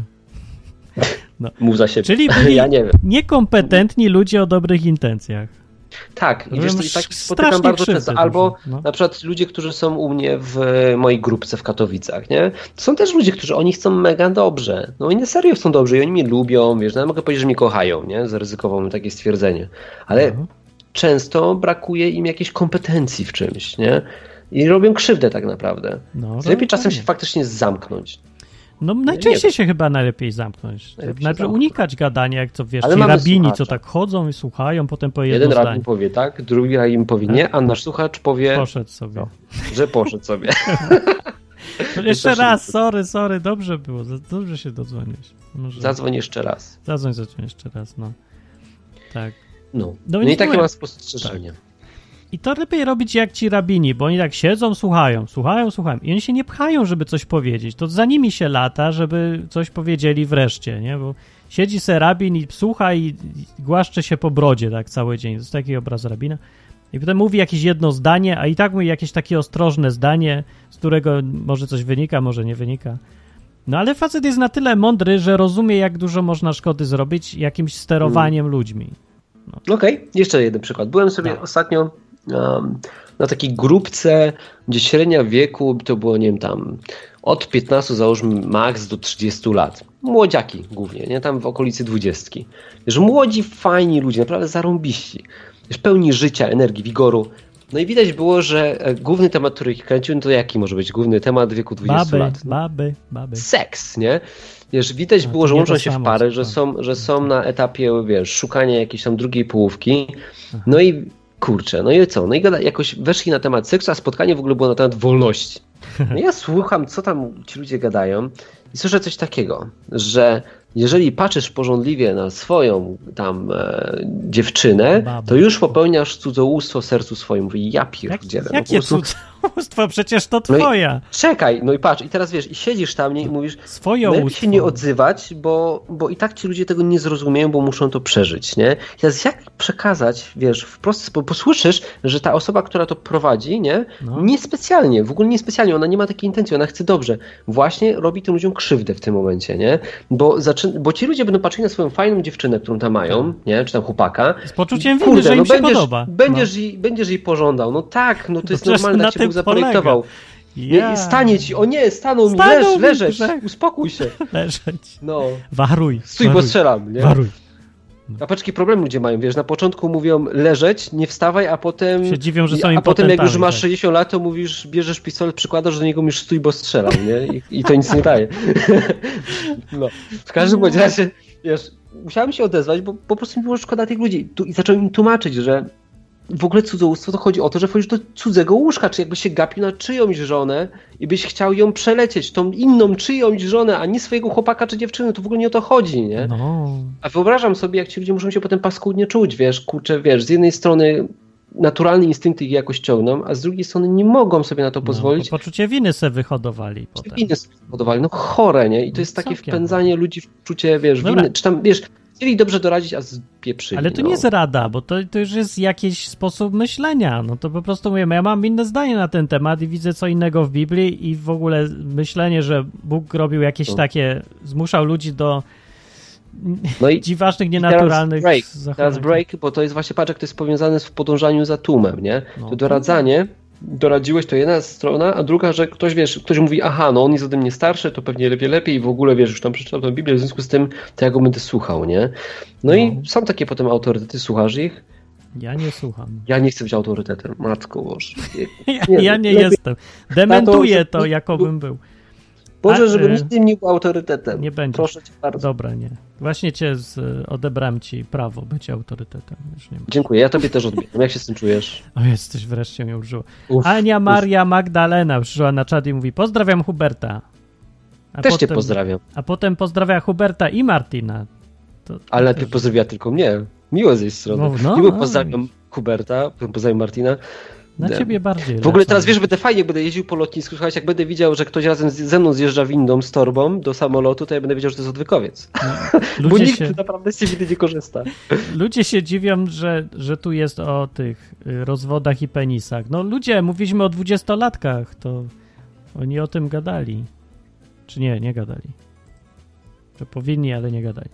Mów za siebie. Czyli byli ja nie wiem. niekompetentni ludzie o dobrych intencjach. Tak, i Robią wiesz, to i tak spotykam bardzo często. Albo no. na przykład ludzie, którzy są u mnie w mojej grupce w Katowicach, nie? To są też ludzie, którzy oni chcą mega dobrze. No oni na serio chcą dobrze i oni mnie lubią, wiesz, no, ja mogę powiedzieć, że mnie kochają, nie? Zaryzykowałbym takie stwierdzenie. Ale No. często brakuje im jakiejś kompetencji w czymś, nie? I robią krzywdę tak naprawdę. No, Lepiej czasem dokładnie. się faktycznie zamknąć. No najczęściej się chyba najlepiej zamknąć. Najlepiej Najpierw zamknąć. unikać gadania, jak co wiesz, Ale ci rabini, słuchacza. co tak chodzą i słuchają, potem po jedno Jeden zdanie. rabin powie tak, drugi rabin powie nie, a nasz słuchacz powie, Poszedł sobie. że poszedł sobie. No, Jeszcze raz, sorry, sorry, dobrze było, dobrze się dodzwoniłeś. Może... Zadzwoń jeszcze raz. Zadzwoń, zadzwoń jeszcze raz, no. Tak. No, No no, i takie mam spostrzeżenie. I to lepiej robić jak ci rabini, bo oni tak siedzą, słuchają, słuchają, słuchają. I oni się nie pchają, żeby coś powiedzieć. To za nimi się lata, żeby coś powiedzieli wreszcie, nie? Bo siedzi se rabin i słucha i, głaszcze się po brodzie tak cały dzień. To jest taki obraz rabina. I potem mówi jakieś jedno zdanie, a i tak mówi jakieś takie ostrożne zdanie, z którego może coś wynika, może nie wynika. No ale facet jest na tyle mądry, że rozumie, jak dużo można szkody zrobić jakimś sterowaniem ludźmi. Okej, jeszcze jeden przykład. Byłem sobie Tak. ostatnio na takiej grupce, gdzie średnia wieku to było, nie wiem, tam od 15 załóżmy max do 30 lat. Młodziaki głównie, nie? Tam w okolicy 20. Wiesz, młodzi, fajni ludzie, naprawdę zarąbiści. Wiesz, pełni życia, energii, wigoru. No i widać było, że e, główny temat, który ich kręcił, no to jaki może być główny temat w wieku 20 Baby, lat? No, baby, baby. seks, nie? Wiesz, widać No, było, że łączą się w pary, że są, że są na etapie, wiesz, szukania jakiejś tam drugiej połówki. No i kurczę, no i co? No i gada, jakoś weszli na temat seksu, a spotkanie w ogóle było na temat wolności. No ja słucham, co tam ci ludzie gadają i słyszę coś takiego, że jeżeli patrzysz porządliwie na swoją tam e, dziewczynę, to już popełniasz cudzołóstwo sercu swoim. Mówię, ja Jak, pierdzielę. po jakie prostu- cud? Ubóstwo przecież to No twoja. Czekaj, no i patrz, i teraz wiesz, i siedzisz tam nie, i mówisz, Swoje lepiej ubóstwo. się nie odzywać, bo, bo i tak ci ludzie tego nie zrozumieją, bo muszą to przeżyć, nie? I teraz jak przekazać, wiesz, w prosty sposób, bo słyszysz, że ta osoba, która to prowadzi, nie? No. Niespecjalnie, w ogóle niespecjalnie, ona nie ma takiej intencji, ona chce dobrze. Właśnie robi tym ludziom krzywdę w tym momencie, nie? Bo, zaczyn- bo ci ludzie będą patrzyli na swoją fajną dziewczynę, którą tam mają, nie? Czy tam chłopaka. Z poczuciem winy, że im się będziesz, podoba. Będziesz, jej, będziesz jej pożądał. No tak, no to No jest normalne, na tak tym Bóg zaprojektował. Nie, stanie ci, o nie, stanął Stanął leż, mi leżeć, grzech. uspokój się. Leżeć. No, Waruj. stój, bo waruj, strzelam, nie? Waruj. A paczki problem ludzie mają, wiesz, na początku mówią leżeć, nie wstawaj, a potem... Się dziwią, że są A potem jak już masz tak. 60 lat, to mówisz, bierzesz pistolet, przykładasz do niego, mówisz stój, bo strzelam, nie? I, i to nic nie daje. no. W każdym bądź razie, wiesz, musiałem się odezwać, bo po prostu mi było szkoda tych ludzi. Tu, I zacząłem im tłumaczyć, że w ogóle cudzołóstwo to chodzi o to, że wchodzisz do cudzego łóżka, czy jakbyś się gapił na czyjąś żonę i byś chciał ją przelecieć, tą inną czyjąś żonę, a nie swojego chłopaka czy dziewczyny, to w ogóle nie o to chodzi, nie? No. A wyobrażam sobie, jak ci ludzie muszą się potem paskudnie czuć, wiesz, kurczę, wiesz, z jednej strony naturalne instynkty ich jakoś ciągną, a z drugiej strony nie mogą sobie na to pozwolić. No, poczucie winy se wyhodowali Czy potem. winy sobie spowodowali. No chore, nie? I to jest takie Całkiem. wpędzanie ludzi w czucie, wiesz, Dobra. winy, czy tam, wiesz, chcieli dobrze doradzić, a spieprzyli. Ale to no. nie jest rada, bo to, to już jest jakiś sposób myślenia. No to po prostu mówię, ja mam inne zdanie na ten temat i widzę co innego w Biblii i w ogóle myślenie, że Bóg robił jakieś No. takie, zmuszał ludzi do No i dziwacznych, teraz nienaturalnych break, zachowań. teraz break, bo to jest właśnie, patrz, jak to jest powiązane z podążaniem za tłumem, nie? No. To doradzanie, doradziłeś to jedna strona, a druga, że ktoś, wiesz, ktoś mówi, aha, no on jest ode mnie starszy, to pewnie lepiej, lepiej i w ogóle, wiesz, już tam przeczytał tę Biblię, w związku z tym, to ja go będę słuchał, nie? No, i No. są takie potem autorytety, słuchasz ich? Ja nie słucham. Ja nie chcę być autorytetem, matko Boże. Ja Nie, ja nie lepiej- jestem. Dementuję to, jakobym był. Boże, A, żeby y, nikt nie był autorytetem. nie będzie. Proszę cię bardzo. Dobra, nie. Właśnie cię z, odebrałem ci prawo bycia autorytetem. Już nie ma. Dziękuję, ja tobie też odbieram. Jak się z tym czujesz? O, jesteś wreszcie mnie użyło. Uf, Ania uf. Maria Magdalena przyszła na czat i mówi pozdrawiam Huberta. A Też cię potem- pozdrawiam. A potem pozdrawia Huberta i Martina. To, to Ale też- najpierw pozdrawia tylko mnie. Miło z jej strony. No, no, Miło no. pozdrawiam Huberta, potem pozdrawiam Martina. Na De- ciebie bardziej. W ogóle teraz wiesz, będę fajnie, jak będę jeździł po lotnisku, słuchajcie, jak będę widział, że ktoś razem z, ze mną zjeżdża windą z torbą do samolotu, to ja będę wiedział, że to jest odwykowiec. Bo ludzie, nikt się, naprawdę z windy nie korzysta. ludzie się dziwią, że, że tu jest o tych y, rozwodach i penisach. No ludzie, mówiliśmy o dwudziestolatkach, to oni o tym gadali. Czy nie, nie gadali. Że powinni, ale nie gadali.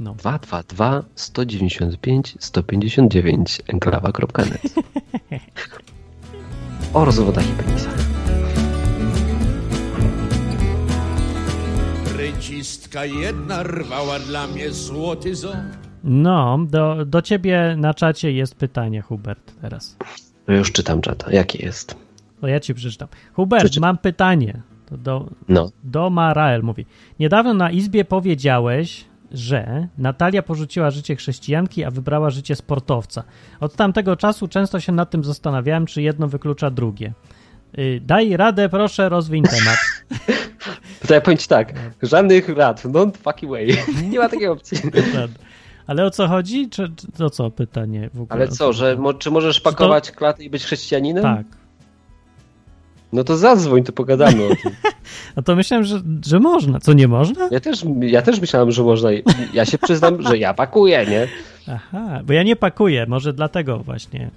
No. 222 195 159 enklawa.net O rozwodach i penisach. Rencistka jedna rwała dla mnie złoty ząb. No, do, do ciebie na czacie jest pytanie, Hubert, teraz. No już czytam czata. Jaki jest? To ja ci przeczytam. Hubert, Przeczytaj. mam pytanie. To do, No. do Marael mówi. Niedawno na izbie powiedziałeś, że Natalia porzuciła życie chrześcijanki, a wybrała życie sportowca. Od tamtego czasu często się nad tym zastanawiałem, czy jedno wyklucza drugie. Y, Daj radę, proszę, rozwiń temat. To ja powiem ci tak. Żadnych rad. No fucking way. Nie ma takiej opcji. Ale o co chodzi? Czy, to co pytanie w ogóle? Ale co, że mo, czy możesz pakować klatę i być chrześcijaninem? Tak. No to zadzwoń, to pogadamy o tym. No to myślałem, że, że można. Co, nie można? Ja też, ja też myślałem, że można. Ja się przyznam, że ja pakuję, nie? Aha, bo ja nie pakuję, może dlatego właśnie.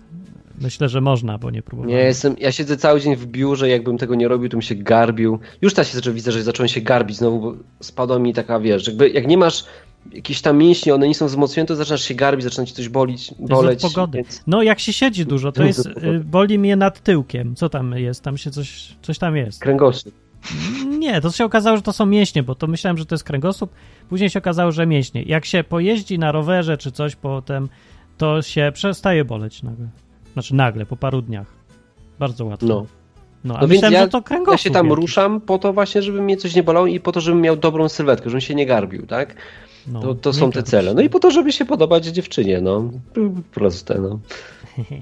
Myślę, że można, bo nie próbowałem. Nie jestem, ja siedzę cały dzień w biurze, jakbym tego nie robił, to bym się garbił. Już teraz się zaczął, widzę, że zacząłem się garbić znowu, bo spadła mi taka, wiesz, jakby jak nie masz jakieś tam mięśni, one nie są wzmocnione, to zaczynasz się garbić, zaczyna ci coś bolić, boleć. od pogody. Więc... No, jak się siedzi dużo, to jest. y, Boli mnie nad tyłkiem. Co tam jest? Tam się coś, coś tam jest. Kręgosłup. Nie, to się okazało, że to są mięśnie, bo to myślałem, że to jest kręgosłup. Później się okazało, że mięśnie. Jak się pojeździ na rowerze czy coś potem, to się przestaje boleć nagle. Znaczy nagle, po paru dniach. Bardzo łatwo. No. no a No myślałem, ja, że to kręgosłup. ja się tam jakiś. ruszam po to właśnie, żeby mnie coś nie bolało i po to, żebym miał dobrą sylwetkę, żebym się nie garbił, tak? No, To, to są te cele. No i po to, żeby się podobać dziewczynie, no. Proste, no.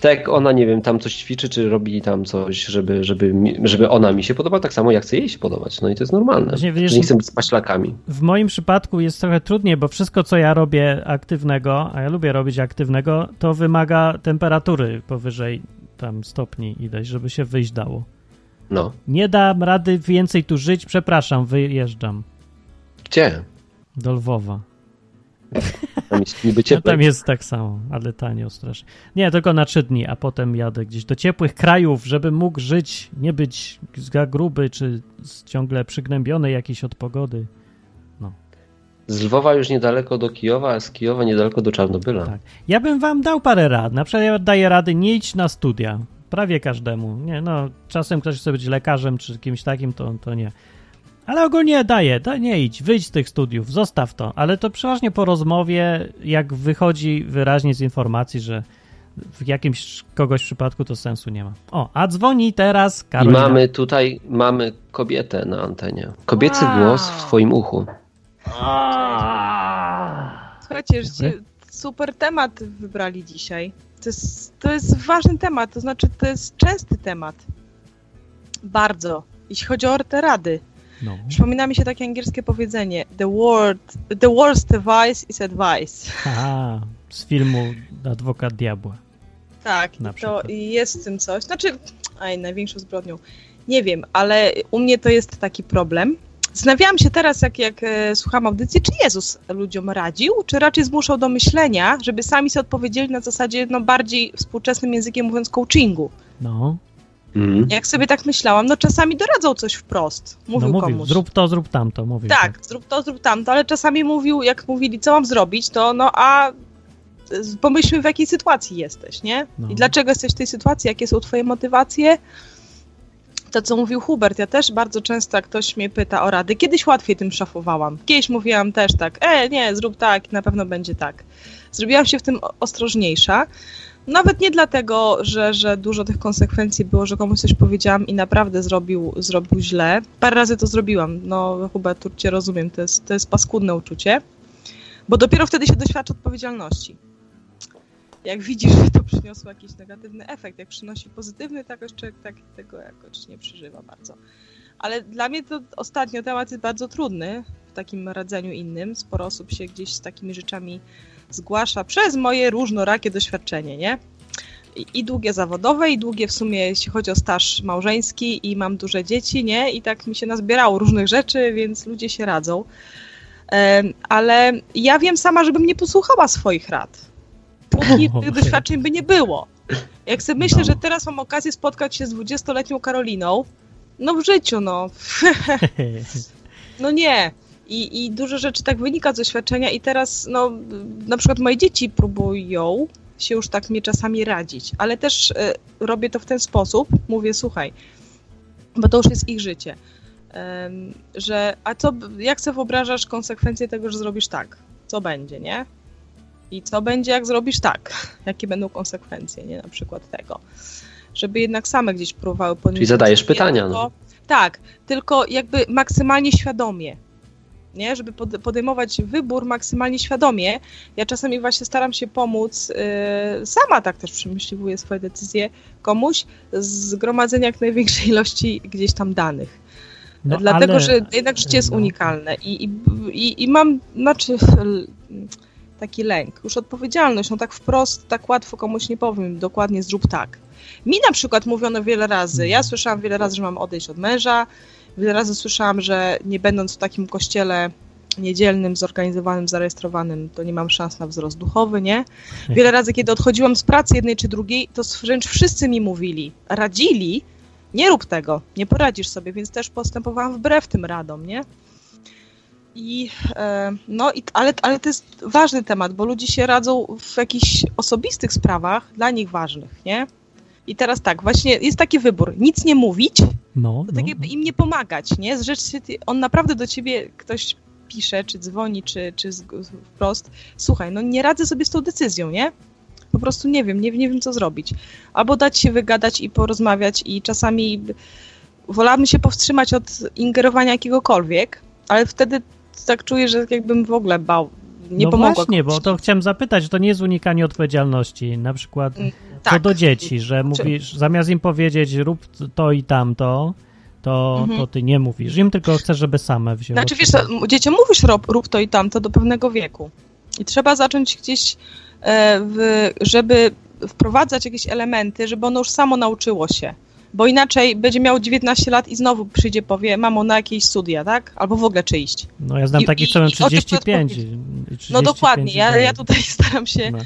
Tak jak ona, nie wiem, tam coś ćwiczy, czy robi tam coś, żeby, żeby, żeby ona mi się podobała, tak samo ja chcę jej się podobać. No i to jest normalne. Właśnie, wiesz, nie chcę być spaślakami. W moim przypadku jest trochę trudniej, bo wszystko, co ja robię aktywnego, a ja lubię robić aktywnego, to wymaga temperatury powyżej tam stopni ileś, żeby się wyjść dało. No. Nie dam rady więcej tu żyć, przepraszam, wyjeżdżam Gdzie? Do Lwowa. Tam jest niby No, tam jest tak samo, ale tanio strasznie. Nie, tylko na trzy dni, a potem jadę gdzieś do ciepłych krajów, żeby mógł żyć, nie być za gruby, czy ciągle przygnębiony jakiś od pogody. Z Lwowa już niedaleko do Kijowa, a z Kijowa niedaleko do Czarnobyla. Tak. Ja bym wam dał parę rad. Na przykład ja daję rady nie idź na studia. Prawie każdemu. Nie, no, czasem ktoś chce być lekarzem czy kimś takim, to, to nie. Ale ogólnie daję, da, nie idź, wyjdź z tych studiów, zostaw to. Ale to przeważnie po rozmowie, jak wychodzi wyraźnie z informacji, że w jakimś kogoś przypadku to sensu nie ma. O, a dzwoni teraz I Karolina. mamy tutaj, mamy kobietę na antenie. Kobiecy Wow. głos w twoim uchu. Słuchajcie, żeście super temat wybrali dzisiaj. To jest, to jest ważny temat, to znaczy to jest częsty temat. Bardzo. Jeśli chodzi o te rady. No. Przypomina mi się takie angielskie powiedzenie The, word, the worst advice is advice. Aha, z filmu Adwokat Diabła. Tak, Na to przykład. jest w tym coś. Znaczy, aj, największą zbrodnią. Nie wiem, ale u mnie to jest taki problem. Zastanawiałam się teraz, jak, jak e, słucham audycji, czy Jezus ludziom radził, czy raczej zmuszał do myślenia, żeby sami sobie odpowiedzieli na zasadzie no, bardziej współczesnym językiem mówiąc coachingu. No, Mhm. Jak sobie tak myślałam, no czasami doradzał coś wprost. Mówił no mówił, komuś. zrób to, zrób tamto, mówił. Tak, zrób to, zrób tamto, ale czasami mówił, jak mówili, co mam zrobić, to no a pomyślmy, w jakiej sytuacji jesteś, nie? No. I dlaczego jesteś w tej sytuacji, jakie są twoje motywacje? To, co mówił Hubert, ja też bardzo często, jak ktoś mnie pyta o rady, kiedyś łatwiej tym szafowałam. Kiedyś mówiłam też tak, e, nie, zrób tak, na pewno będzie tak. Zrobiłam się w tym ostrożniejsza. Nawet nie dlatego, że, że dużo tych konsekwencji było, że komuś coś powiedziałam i naprawdę zrobił, zrobił źle. Parę razy to zrobiłam. No, Hubert, tu cię rozumiem, to jest, to jest paskudne uczucie. Bo dopiero wtedy się doświadcza odpowiedzialności. Jak widzisz, że to przyniosło jakiś negatywny efekt, jak przynosi pozytywny, jakoś człowiek tak, tego jakoś nie przeżywa bardzo. Ale dla mnie to ostatnio temat jest bardzo trudny w takim radzeniu innym. Sporo osób się gdzieś z takimi rzeczami zgłasza przez moje różnorakie doświadczenie, nie? I, I długie zawodowe, i długie w sumie, jeśli chodzi o staż małżeński, i mam duże dzieci, nie? I tak mi się nazbierało różnych rzeczy, więc ludzie się radzą. Ale ja wiem sama, żebym nie posłuchała swoich rad. Póki tych doświadczeń by nie było. Jak sobie myślę, No. że teraz mam okazję spotkać się z 20-letnią Karoliną, no w życiu, no. No nie. I, I dużo rzeczy tak wynika z doświadczenia i teraz, no, na przykład moje dzieci próbują się już tak mnie czasami radzić, ale też e, robię to w ten sposób, mówię, słuchaj, bo to już jest ich życie, że a co, jak sobie wyobrażasz konsekwencje tego, że zrobisz tak? Co będzie, nie? I co będzie, jak zrobisz tak? Jakie będą konsekwencje, nie? Na przykład tego. Żeby jednak same gdzieś próbowały podnieść... Czyli zadajesz pytania, tylko- no. Tak, tylko jakby maksymalnie świadomie. Nie, żeby pod, podejmować wybór maksymalnie świadomie. Ja czasami właśnie staram się pomóc, yy, sama tak też przemyśliwuję swoje decyzje komuś, zgromadzenia jak największej ilości gdzieś tam danych. No, Dlatego, ale- że jednak życie jest no. unikalne i, i, i, mam, znaczy, taki lęk, już odpowiedzialność, no tak wprost, tak łatwo komuś nie powiem, dokładnie zrób tak. Mi na przykład mówiono wiele razy, ja słyszałam wiele razy, że mam odejść od męża, wiele razy słyszałam, że nie będąc w takim kościele niedzielnym, zorganizowanym, zarejestrowanym, to nie mam szans na wzrost duchowy, nie? Wiele razy, kiedy odchodziłam z pracy jednej czy drugiej, to wręcz wszyscy mi mówili, radzili, nie rób tego, nie poradzisz sobie, więc też postępowałam wbrew tym radom, nie? I, e, no, i, ale, ale to jest ważny temat, bo ludzie się radzą w jakichś osobistych sprawach, dla nich ważnych, nie? I teraz tak, właśnie jest taki wybór, nic nie mówić, No, to no, tak jakby im nie pomagać, nie? Z rzeczy, on naprawdę do ciebie ktoś pisze, czy dzwoni, czy, czy wprost, słuchaj, no nie radzę sobie z tą decyzją, nie? Po prostu nie wiem, nie, nie wiem co zrobić. Albo dać się wygadać i porozmawiać i czasami wolałabym się powstrzymać od ingerowania jakiegokolwiek, ale wtedy tak czuję, że jakbym w ogóle bał, nie no pomogła właśnie, komuś. bo to chciałem zapytać, że to nie jest unikanie odpowiedzialności. Na przykład Mm, co tak. do dzieci, że mówisz, zamiast im powiedzieć rób to i tamto, to, Mhm. to ty nie mówisz im, tylko chcesz, żeby same wzięły. Znaczy wiesz, dzieciom mówisz rób, rób to i tamto do pewnego wieku. I trzeba zacząć gdzieś, e, w, żeby wprowadzać jakieś elementy, żeby ono już samo nauczyło się. Bo inaczej będzie miał 19 lat i znowu przyjdzie, powie, mamo, na jakieś studia, tak? Albo w ogóle czy iść. No ja znam I- takich, co mają i o tym 35. odpowiedź. i 35 No dokładnie, ja, ja tutaj staram się No.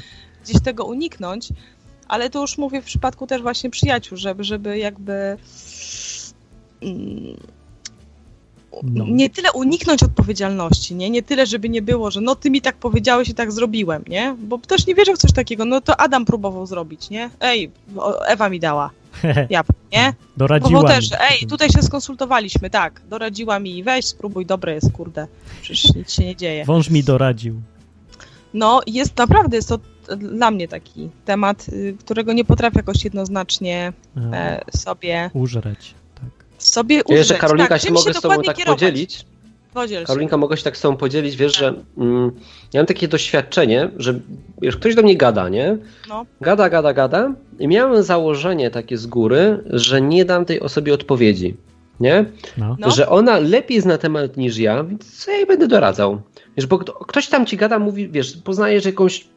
gdzieś tego uniknąć, ale to już mówię w przypadku też właśnie przyjaciół, żeby, żeby jakby mm, No. nie tyle uniknąć odpowiedzialności, nie? Nie tyle, żeby nie było, że no ty mi tak powiedziałeś i tak zrobiłem, nie? Bo też nie wierzę w coś takiego, no to Adam próbował zrobić, nie? Ej, Ewa mi dała, ja, nie? Doradziła Próbował też, ej, tutaj się skonsultowaliśmy, tak, doradziła mi, weź spróbuj, dobre jest, kurde, przecież nic się nie dzieje. Wąż mi doradził. No, jest naprawdę, jest to dla mnie taki temat, y, którego nie potrafię jakoś jednoznacznie E, sobie, Użreć. Tak. sobie użyć. jeszcze Karolinka tak, się mogę z tobą tak kierować? podzielić. Podziel się. Karolinka, mogę się tak z tobą podzielić, wiesz, że mm, ja mam takie doświadczenie, że wiesz, ktoś do mnie gada, nie? No. Gada, gada, gada i miałem założenie takie z góry, że nie dam tej osobie odpowiedzi, nie? No. No. Że ona lepiej zna temat niż ja, więc co ja jej będę doradzał? Wiesz, bo kto- ktoś tam ci gada, mówi, wiesz, poznajesz jakąś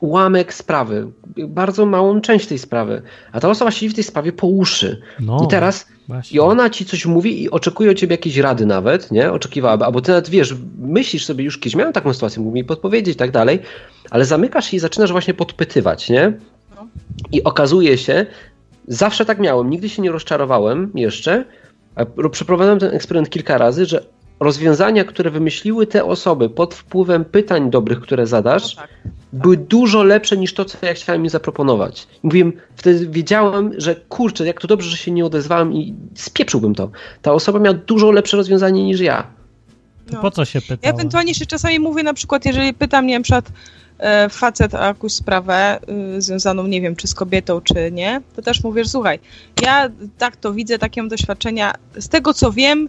ułamek sprawy, bardzo małą część tej sprawy, a ta osoba siedzi w tej sprawie po uszy. no. I teraz Właśnie. i ona ci coś mówi i oczekuje od ciebie jakiejś rady nawet, nie? Oczekiwałaby, albo ty nawet wiesz, myślisz sobie już kiedyś, miałem taką sytuację, mógł mi podpowiedzieć i tak dalej, ale zamykasz się i zaczynasz właśnie podpytywać, nie? I okazuje się, zawsze tak miałem, nigdy się nie rozczarowałem jeszcze, przeprowadzałem ten eksperyment kilka razy, że rozwiązania, które wymyśliły te osoby pod wpływem pytań dobrych, które zadasz, No tak. były dużo lepsze niż to, co ja chciałem im zaproponować. Mówiłem, wtedy wiedziałem, że kurczę, jak to dobrze, że się nie odezwałem i spieprzyłbym to. Ta osoba miała dużo lepsze rozwiązanie niż ja. No. po co się Ja pytała? ewentualnie się czasami mówię na przykład, jeżeli pytam, nie wiem, na przykład e, facet o jakąś sprawę y, związaną, nie wiem, czy z kobietą, czy nie, to też mówię, że słuchaj, ja tak to widzę, takie mam doświadczenia, z tego co wiem,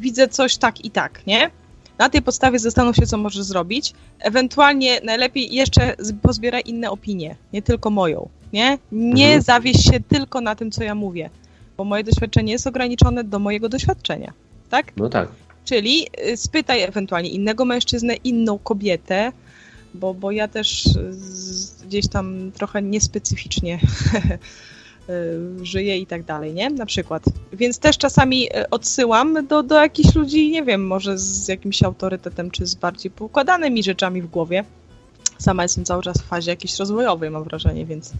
widzę coś tak i tak, nie? Na tej podstawie zastanów się, co możesz zrobić. Ewentualnie najlepiej jeszcze pozbieraj inne opinie, nie tylko moją, nie? Nie Mhm. zawieś się tylko na tym, co ja mówię, bo moje doświadczenie jest ograniczone do mojego doświadczenia, tak? No tak. Czyli y, spytaj ewentualnie innego mężczyznę, inną kobietę, bo, bo ja też gdzieś tam trochę niespecyficznie y, żyję i tak dalej, nie? Na przykład. Więc też czasami y, odsyłam do, do jakichś ludzi, nie wiem, może z jakimś autorytetem, czy z bardziej poukładanymi rzeczami w głowie. Sama jestem cały czas w fazie jakiejś rozwojowej, mam wrażenie, więc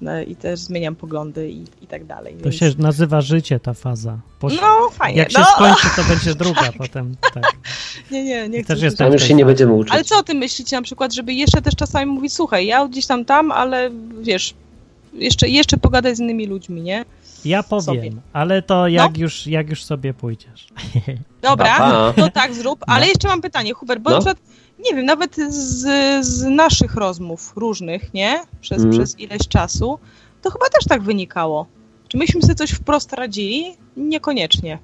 no, i też zmieniam poglądy i, i tak dalej. To więc... się nazywa życie, ta faza. No, fajnie. Jak się no, skończy, to będzie druga potem. Tak. Nie, nie, nie chcę Też jestem Tam już się nie będziemy uczyć. Ale co o tym myślicie na przykład, żeby jeszcze też czasami mówić, słuchaj, ja gdzieś tam tam, ale wiesz, jeszcze, jeszcze pogadaj z innymi ludźmi, nie? Ja powiem, Sobie. ale to jak, już, jak już sobie pójdziesz. Dobra, to tak zrób, ale jeszcze mam pytanie, Hubert, bo No. na przykład, nie wiem, nawet z, z naszych rozmów różnych, nie? Przez, Mhm. przez ileś czasu, to chyba też tak wynikało. Czy myśmy sobie coś wprost radzili? Niekoniecznie.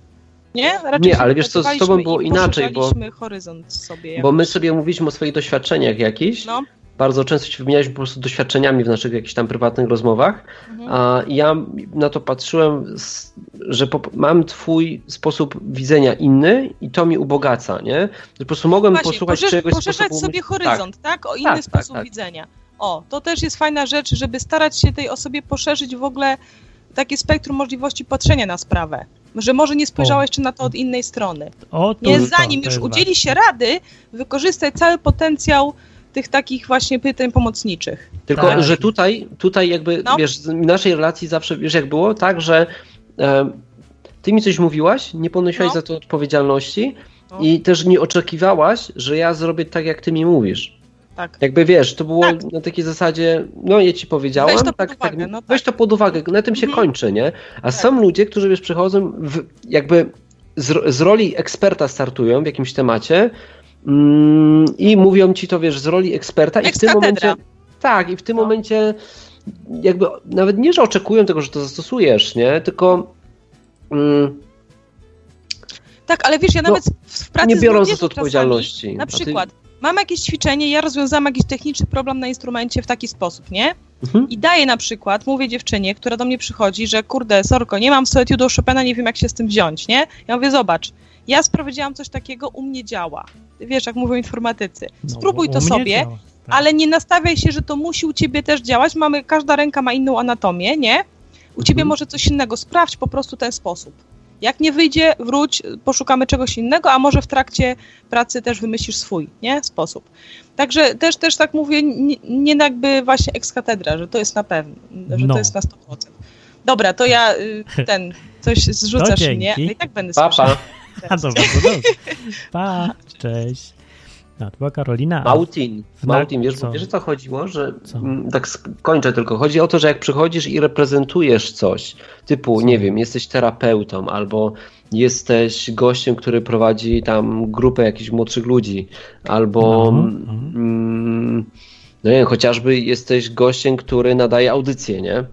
Nie? Raczej Nie, ale wiesz co, z tobą było inaczej, bo- horyzont sobie. Bo my jakoś. sobie mówiliśmy o swoich doświadczeniach jakichś. No, Bardzo często się wymienialiśmy po prostu doświadczeniami w naszych jakichś tam prywatnych rozmowach. Mhm. A ja na to patrzyłem, że mam twój sposób widzenia inny i to mi ubogaca, nie? Po prostu mogłem Właśnie, posłuchać poszerz- czyjegoś poszerzać sposobu sobie horyzont, tak? O inny Tak, tak, sposób tak. widzenia. O, to też jest fajna rzecz, żeby starać się tej osobie poszerzyć w ogóle takie spektrum możliwości patrzenia na sprawę. Że może nie spojrzała O. jeszcze na to od innej strony. O, tu, Nie to, zanim to już udzieli się rady, wykorzystaj cały potencjał tych takich właśnie pytań pomocniczych. Tylko, Tak. że tutaj, tutaj jakby, No. wiesz, w naszej relacji zawsze, wiesz jak było, tak, że e, ty mi coś mówiłaś, nie ponosiłaś No. za to odpowiedzialności No. i też nie oczekiwałaś, że ja zrobię tak, jak ty mi mówisz. Tak. Jakby wiesz, to było Tak. na takiej zasadzie, no ja ci powiedziałam, Weź to pod tak, uwagę, tak, no tak. weź to pod uwagę, na tym się Mhm. kończy, nie? A Tak. są ludzie, którzy wiesz, przychodzą, w, jakby z, z roli eksperta startują w jakimś temacie i mówią ci to, wiesz, z roli eksperta i w tym momencie, tak, i w tym No. momencie jakby nawet nie, że oczekują tego, że to zastosujesz, nie? Tylko mm, Tak, ale wiesz, ja No, nawet w, pracy nie biorą za to odpowiedzialności. Na ty- przykład, mam jakieś ćwiczenie, ja rozwiązałam jakiś techniczny problem na instrumencie w taki sposób, nie? Mhm. I daję na przykład, mówię dziewczynie, która do mnie przychodzi, że kurde, sorko, nie mam w do Chopina, nie wiem jak się z tym wziąć, nie? Ja mówię, zobacz, ja sprawdziłam coś takiego, u mnie działa. Wiesz, jak mówią informatycy. No, Spróbuj to sobie, działa. ale nie nastawiaj się, że to musi u ciebie też działać. Mamy, każda ręka ma inną anatomię, nie? U ciebie Mhm. może coś innego. Sprawdź po prostu ten sposób. Jak nie wyjdzie, wróć, poszukamy czegoś innego, a może w trakcie pracy też wymyślisz swój, nie? Sposób. Także też, też tak mówię, nie, nie jakby właśnie ex katedra, że to jest na pewno, że No. to jest na 100%. Dobra, to ja y, ten, coś zrzucasz No mnie, ale i tak będę Papa. A to bardzo dobrze. Pa, cześć. No, to była Karolina. Mautin. W Mautin, wiesz, co? wiesz o co chodziło? Że Co? mm, tak skończę tylko. Chodzi o to, że jak przychodzisz i reprezentujesz coś, typu, nie wiem, jesteś terapeutą albo jesteś gościem, który prowadzi tam grupę jakichś młodszych ludzi, albo No, mm, no. mm, no nie wiem, chociażby jesteś gościem, który nadaje audycję, nie?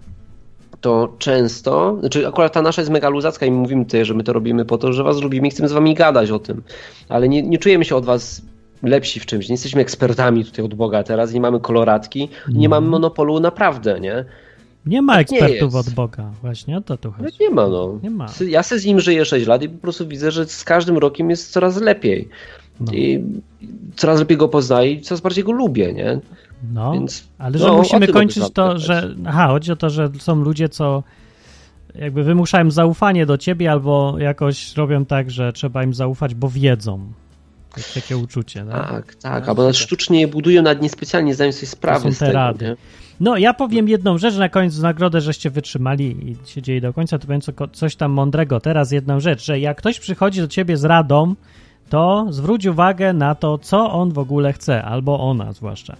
To często, znaczy akurat ta nasza jest mega luzacka i my mówimy tutaj, że my to robimy po to, że was lubimy i chcemy z wami gadać o tym, ale nie, nie czujemy się od was lepsi w czymś, nie jesteśmy ekspertami tutaj od Boga teraz, nie mamy koloratki, nie mamy monopolu naprawdę, nie? Nie ma tak nie ekspertów jest. od Boga. Właśnie o to tu No chodzi. nie ma, no. Nie ma. Ja se z nim żyję 6 lat i po prostu widzę, że z każdym rokiem jest coraz lepiej. No. I coraz lepiej go poznaję i coraz bardziej go lubię, nie? No, Więc, ale że no, musimy kończyć to, że. Aha, chodzi o to, że są ludzie, co jakby wymuszają zaufanie do ciebie, albo jakoś robią tak, że trzeba im zaufać, bo wiedzą. Jest takie uczucie. No? Tak, tak, No, albo nawet sztucznie je budują, nawet niespecjalnie zdają sobie sprawy są z te tego, rady. nie? No, ja powiem jedną rzecz na koniec, w nagrodę, żeście wytrzymali i się dzieje do końca, to powiem co, coś tam mądrego. Teraz jedną rzecz, że jak ktoś przychodzi do ciebie z radą, to zwróć uwagę na to, co on w ogóle chce, albo ona zwłaszcza.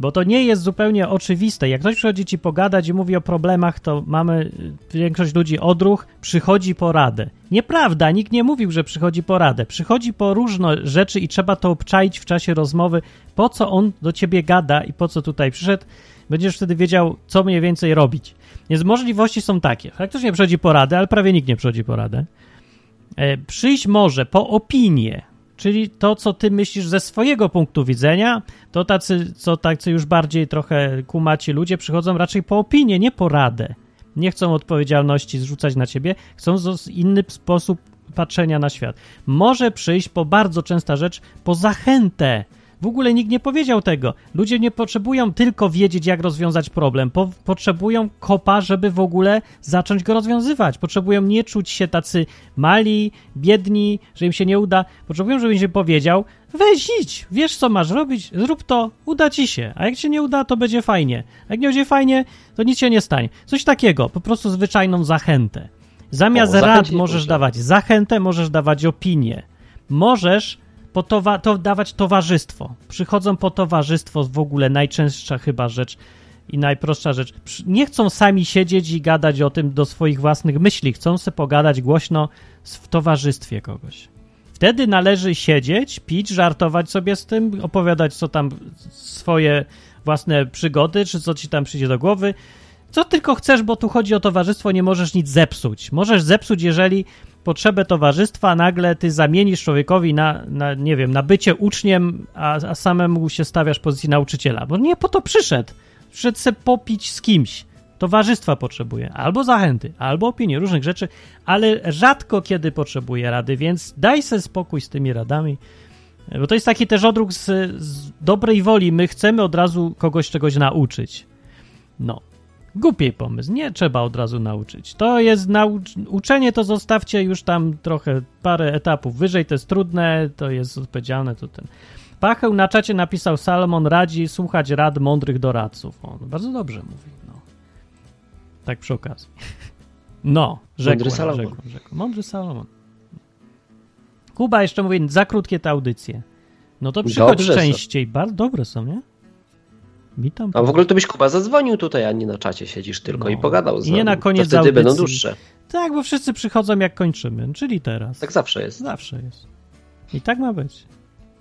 Bo to nie jest zupełnie oczywiste. Jak ktoś przychodzi ci pogadać i mówi o problemach, to mamy y, większość ludzi odruch, przychodzi po radę. Nieprawda, nikt nie mówił, że przychodzi po radę. Przychodzi po różne rzeczy i trzeba to obczaić w czasie rozmowy, po co on do ciebie gada i po co tutaj przyszedł. Będziesz wtedy wiedział, co mniej więcej robić. Więc możliwości są takie. Faktycznie przychodzi po radę, ale prawie nikt nie przychodzi po radę. E, przyjść może po opinię, czyli to, co ty myślisz ze swojego punktu widzenia, to tacy, co tacy już bardziej trochę kumaci ludzie przychodzą raczej po opinię, nie po radę. Nie chcą odpowiedzialności zrzucać na ciebie, chcą inny sposób patrzenia na świat. Może przyjść po bardzo częsta rzecz, po zachętę. W ogóle nikt nie powiedział tego. Ludzie nie potrzebują tylko wiedzieć, jak rozwiązać problem. Po, potrzebują kopa, żeby w ogóle zacząć go rozwiązywać. Potrzebują nie czuć się tacy mali, biedni, że im się nie uda. Potrzebują, żeby im się powiedział: weź idź, wiesz co masz robić, zrób to, uda ci się. A jak się nie uda, to będzie fajnie. A jak nie będzie fajnie, to nic się nie stanie. Coś takiego, po prostu zwyczajną zachętę. Zamiast O, rad możesz dawać zachętę, możesz dawać opinię. Możesz po towa- to dawać towarzystwo. Przychodzą po towarzystwo w ogóle najczęstsza chyba rzecz i najprostsza rzecz. Nie chcą sami siedzieć i gadać o tym do swoich własnych myśli. Chcą sobie pogadać głośno w towarzystwie kogoś. Wtedy należy siedzieć, pić, żartować sobie z tym, opowiadać co tam swoje własne przygody, czy co ci tam przyjdzie do głowy. Co tylko chcesz, bo tu chodzi o towarzystwo, nie możesz nic zepsuć. Możesz zepsuć, jeżeli potrzebę towarzystwa nagle ty zamienisz człowiekowi na, na nie wiem, na bycie uczniem, a, a samemu się stawiasz pozycji nauczyciela. Bo nie po to przyszedł. Przyszedł se popić z kimś. Towarzystwa potrzebuje, albo zachęty, albo opinii, różnych rzeczy, ale rzadko kiedy potrzebuje rady, więc daj sobie spokój z tymi radami. Bo to jest taki też odruch z, z dobrej woli. My chcemy od razu kogoś czegoś nauczyć. No. Głupiej pomysł. Nie trzeba od razu nauczyć. To jest naucz... uczenie, to zostawcie już tam trochę parę etapów wyżej. To jest trudne, to jest odpowiedzialne. To ten. Pacheł na czacie napisał: Salomon radzi słuchać rad mądrych doradców. On bardzo dobrze mówi. No. Tak przy okazji. No, rzekłem, Mądry Salomon. rzekłem, rzekłem. Mądry Salomon. Kuba jeszcze mówi, za krótkie te audycje. No to przychodź Dobrze są. częściej. Bardzo dobre są, nie? Witam. A w ogóle to byś Kuba zadzwonił tutaj, a nie na czacie siedzisz tylko No. i pogadał z I nie nami. na koniec to wtedy będą audycji. dłuższe. Tak, bo wszyscy przychodzą jak kończymy, czyli teraz. Tak zawsze jest. Zawsze jest. I tak ma być.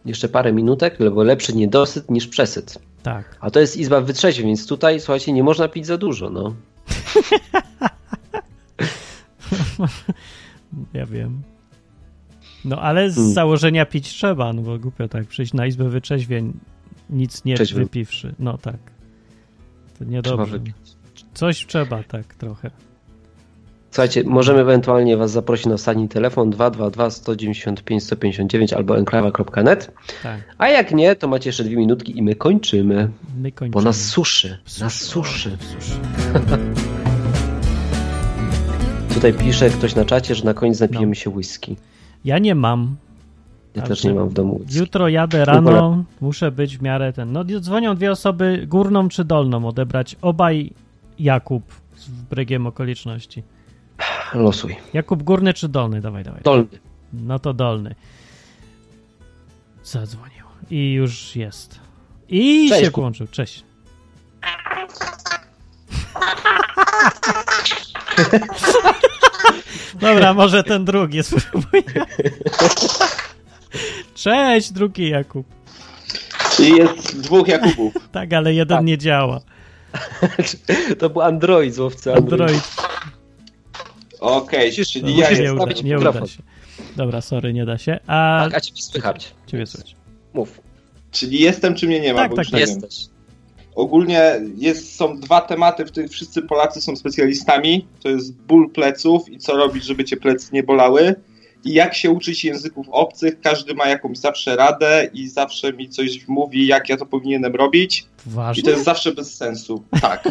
Jeszcze parę minutek, bo lepszy niedosyt niż przesyt. Tak. A to jest izba wytrzeźwień, więc tutaj, słuchajcie, nie można pić za dużo, no. Ja wiem. No ale z Hmm. założenia pić trzeba, no bo głupio tak przyjść na izbę wyczeźwień, nic nie Trzeźwy. wypiwszy. No tak. To niedobrze. Coś trzeba tak trochę. Słuchajcie, możemy ewentualnie Was zaprosić na ostatni telefon 222 195 159 albo enklawa.net. Tak, A jak nie, to macie jeszcze dwie minutki i my kończymy. my kończymy. Bo nas suszy. Nas suszy. Suszy. Tutaj pisze ktoś na czacie, że na koniec napijemy się whisky. Ja nie mam. Ja też nie mam w domu. Jutro jadę rano, muszę być w miarę ten. No dzwonią dwie osoby, górną czy dolną odebrać. Obaj Jakub z brygiem okoliczności. Losuj. Jakub górny czy dolny? Dawaj, dawaj. Dolny. No to dolny. Zadzwonił. I już jest. I Cześć, się włączył. Cześć. Dobra, może ten drugi spróbuję. Cześć, drugi Jakub. Czyli jest dwóch Jakubów. Tak, ale jeden nie działa. To był Android z łowcy Android. Android. Okej, Musisz- czyli musisz ja nie jestem. uda, nie uda się. Dobra, sorry, nie da się. A Tak, a ciebie słychać. ciebie słychać. Mów. Czyli jestem, czy mnie nie ma? Tak, bo tak, wiem. Jesteś. Ogólnie jest, są dwa tematy, w których wszyscy Polacy są specjalistami. To jest ból pleców i co robić, żeby cię plecy nie bolały. I jak się uczyć języków obcych. Każdy ma jakąś zawsze radę i zawsze mi coś mówi, jak ja to powinienem robić. I Ważne? to jest zawsze bez sensu. Tak.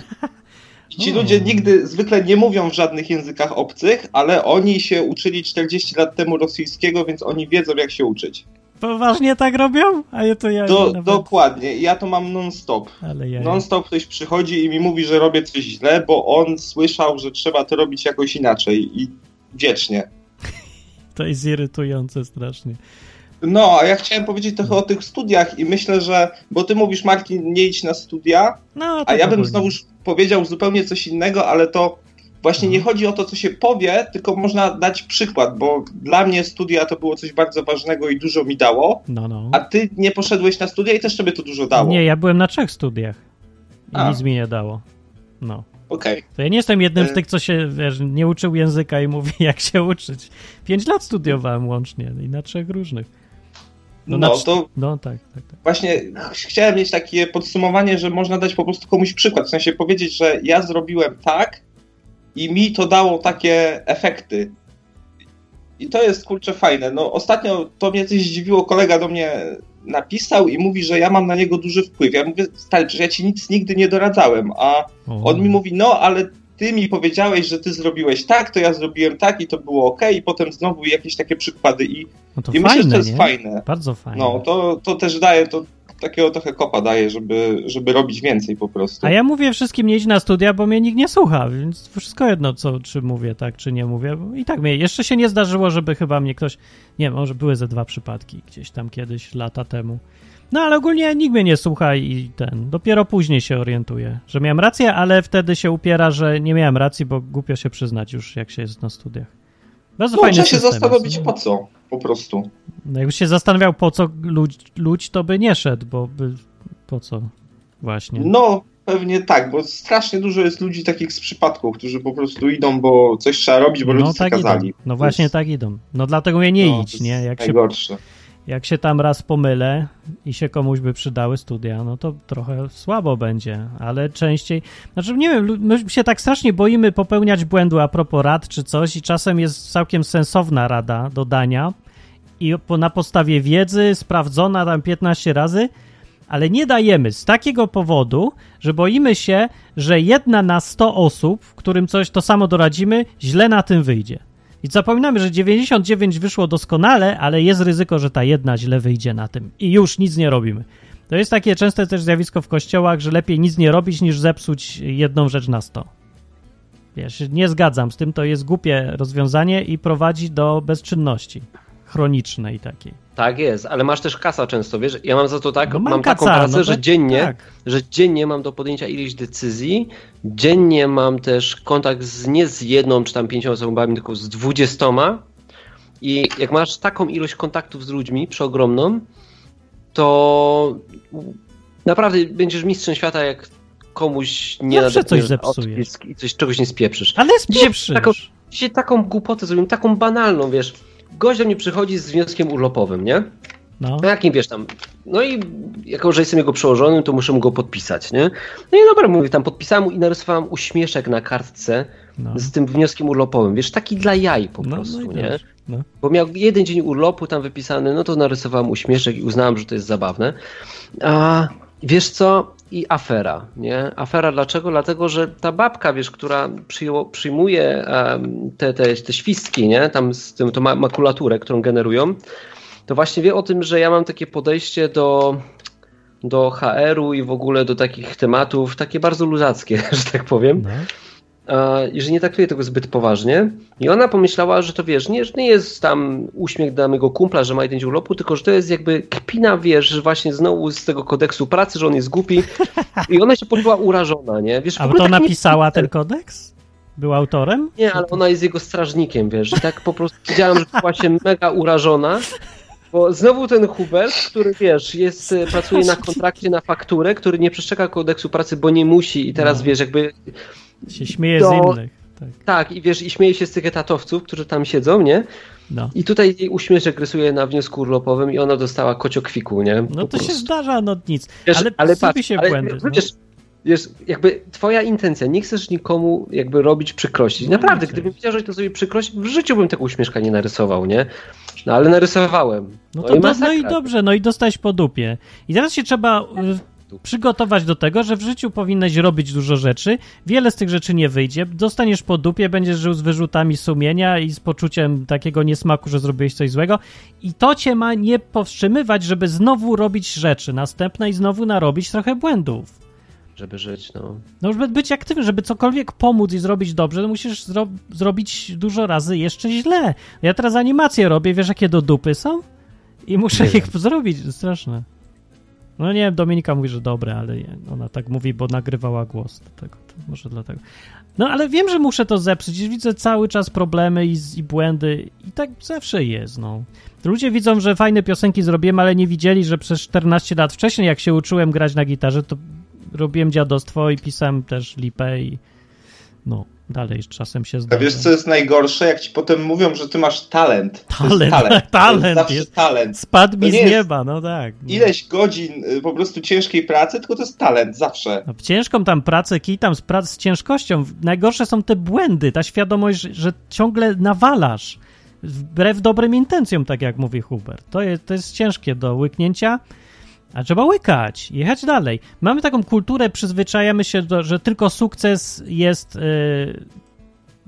I ci O. ludzie nigdy zwykle nie mówią w żadnych językach obcych, ale oni się uczyli 40 lat temu rosyjskiego, więc oni wiedzą, jak się uczyć. Poważnie tak robią? A ja to ja Do, nawet... Dokładnie. I ja to mam non-stop. Ja... Non-stop ktoś przychodzi i mi mówi, że robię coś źle, bo on słyszał, że trzeba to robić jakoś inaczej i wiecznie. To jest irytujące strasznie. No, a ja chciałem powiedzieć trochę o tych studiach i myślę, że, bo ty mówisz Martin, nie idź na studia, No, a tak ja bym znowuż powiedział zupełnie coś innego, ale to właśnie nie chodzi o to, co się powie, tylko można dać przykład, bo dla mnie studia to było coś bardzo ważnego i dużo mi dało, No, no. a ty nie poszedłeś na studia i też tobie to dużo dało. Nie, ja byłem na trzech studiach. I A. nic mi nie dało. No. Okej. To ja nie jestem jednym z E. tych, co się, wiesz, nie uczył języka i mówi, jak się uczyć. Pięć lat studiowałem łącznie i na trzech różnych. No, no cz- to No tak, tak, tak. właśnie ch- chciałem mieć takie podsumowanie, że można dać po prostu komuś przykład, w sensie powiedzieć, że ja zrobiłem tak i mi to dało takie efekty. I to jest kurczę fajne. No ostatnio to mnie coś zdziwiło, kolega do mnie napisał i mówi, że ja mam na niego duży wpływ. Ja mówię, stary, że ja ci nic nigdy nie doradzałem, a on mi mówi, no ale ty mi powiedziałeś, że ty zrobiłeś tak, to ja zrobiłem tak i to było ok, i potem znowu jakieś takie przykłady i, no to i fajne, myślę, że to jest nie? fajne. Bardzo fajne. No, to, to też daje, to takiego trochę kopa daje, żeby, żeby robić więcej po prostu. A ja mówię wszystkim nie idź na studia, bo mnie nikt nie słucha, więc wszystko jedno, co, czy mówię tak, czy nie mówię. I tak mnie, jeszcze się nie zdarzyło, żeby chyba mnie ktoś, nie wiem, może były ze dwa przypadki gdzieś tam kiedyś, lata temu. No ale ogólnie nikt mnie nie słucha i ten, dopiero później się orientuje, że miałem rację, ale wtedy się upiera, że nie miałem racji, bo głupio się przyznać już, jak się jest na studiach. Bardzo no, fajny trzeba się system zastanowić jest. po co, po prostu. No, jakbyś się zastanawiał, po co ludź, ludź to by nie szedł, bo by, po co właśnie. No, pewnie tak, bo strasznie dużo jest ludzi takich z przypadków, którzy po prostu idą, bo coś trzeba robić, bo no rodzice tak kazali. idą. No właśnie tak idą. No dlatego mnie nie no, idź, nie? Jak się, Najgorsze. Jak się tam raz pomylę i się komuś by przydały studia, no to trochę słabo będzie, ale częściej... Znaczy nie wiem, my się tak strasznie boimy popełniać błędu a propos rad czy coś i czasem jest całkiem sensowna rada do dania i po, na podstawie wiedzy sprawdzona tam 15 razy, ale nie dajemy z takiego powodu, że boimy się, że jedna na 100 osób, którym coś to samo doradzimy, źle na tym wyjdzie. I zapominamy, że 99 wyszło doskonale, ale jest ryzyko, że ta jedna źle wyjdzie na tym. I już nic nie robimy. To jest takie częste też zjawisko w kościołach, że lepiej nic nie robić, niż zepsuć jedną rzecz na 100. Wiesz, nie zgadzam z tym, to jest głupie rozwiązanie i prowadzi do bezczynności chronicznej takiej. Tak jest, ale masz też kasa często, wiesz? Ja mam za to tak, No mam, mam taką kaca, pracę, no że tak, dziennie, tak. że dziennie mam do podjęcia ileś decyzji, dziennie mam też kontakt z, nie z jedną czy tam pięcioma osobami, tylko z dwudziestoma i jak masz taką ilość kontaktów z ludźmi, przeogromną, to naprawdę będziesz mistrzem świata, jak komuś nie Zawsze coś nadepniesz zepsujesz. i coś, czegoś nie spieprzysz. Ale Dzisiaj spieprzysz. taką, dzisiaj taką głupotę zrobiłem, taką banalną, wiesz. Gość do mnie przychodzi z wnioskiem urlopowym, nie? No. No jakim wiesz tam, no i jako, że jestem jego przełożonym, to muszę mu go podpisać, nie? No i dobra, mówię, tam podpisałem i narysowałem uśmieszek na kartce No. z tym wnioskiem urlopowym. Wiesz, taki dla jaj po No, prostu, no i nie? No. Bo miał jeden dzień urlopu tam wypisany, no to narysowałem uśmieszek i uznałem, że to jest zabawne. A wiesz co? I afera, nie? Afera dlaczego? Dlatego, że ta babka, wiesz, która przyjęło, przyjmuje em, te, te, te świstki, nie? Tam z tym, tą ma- makulaturę, którą generują, to właśnie wie o tym, że ja mam takie podejście do, do HR-u i w ogóle do takich tematów, takie bardzo luzackie, że tak powiem. No. I że nie traktuje tego zbyt poważnie. I ona pomyślała, że to wiesz, nie, że nie jest tam uśmiech dla mojego kumpla, że ma jeden dzień urlopu, tylko że to jest jakby kpina, wiesz, że właśnie znowu z tego kodeksu pracy, że on jest głupi. I ona się poczuła urażona, nie? Wiesz, A to tak nie- napisała ten kodeks? Był autorem? Nie, ale ona jest jego strażnikiem, wiesz. I tak po prostu widziałem, że była się mega urażona. Bo znowu ten Hubert, który wiesz, jest, e, pracuje na kontrakcie na fakturę, który nie przestrzega kodeksu pracy, bo nie musi i teraz No. wiesz, jakby Się śmieje To- z innych. Tak. tak, i wiesz, i śmieje się z tych etatowców, którzy tam siedzą, nie? No. I tutaj jej uśmieszek rysuje na wniosku urlopowym i ona dostała kociokwiku, nie? No Po to się prostu. zdarza, no nic. Wiesz, ale ale patrz, się ale błędy. no. Wiesz, wiesz, jakby twoja intencja, nie chcesz nikomu jakby robić przykrości. No, Naprawdę, gdybym wiedział, że to sobie przykrość, w życiu bym tego uśmieszka nie narysował, nie? No ale narysowałem. No, i to do, no i dobrze, no i dostać po dupie. I teraz się trzeba y, przygotować do tego, że w życiu powinnaś robić dużo rzeczy, wiele z tych rzeczy nie wyjdzie, dostaniesz po dupie, będziesz żył z wyrzutami sumienia i z poczuciem takiego niesmaku, że zrobiłeś coś złego i to cię ma nie powstrzymywać, żeby znowu robić rzeczy następne i znowu narobić trochę błędów. Żeby żyć, no. No, żeby być aktywny, żeby cokolwiek pomóc i zrobić dobrze, to musisz zro zrobić dużo razy jeszcze źle. Ja teraz animacje robię, wiesz jakie do dupy są? I muszę Nie ich zrobić, straszne. No nie Dominika mówi, że dobre, ale ona tak mówi, bo nagrywała głos do tego, to może dlatego. No ale wiem, że muszę to zepsuć, widzę cały czas problemy i, i błędy i tak zawsze jest, no. Ludzie widzą, że fajne piosenki zrobiłem, ale nie widzieli, że przez 14 lat wcześniej, jak się uczyłem grać na gitarze, to robiłem dziadostwo i pisałem też lipę i no, dalej czasem się A zdarza. wiesz, co jest najgorsze? Jak ci potem mówią, że ty masz talent. To Talent, jest talent. talent zawsze jest. talent. Spadł mi z jest nieba, no tak. No. Ileś godzin y, po prostu ciężkiej pracy, tylko to jest talent, zawsze. No, ciężką tam pracę, kij tam z, prac, z ciężkością. Najgorsze są te błędy, ta świadomość, że, że ciągle nawalasz. Wbrew dobrym intencjom, tak jak mówi Hubert. To jest, to jest ciężkie do łyknięcia, a trzeba łykać, jechać dalej. Mamy taką kulturę, przyzwyczajamy się, do, że tylko sukces jest, yy,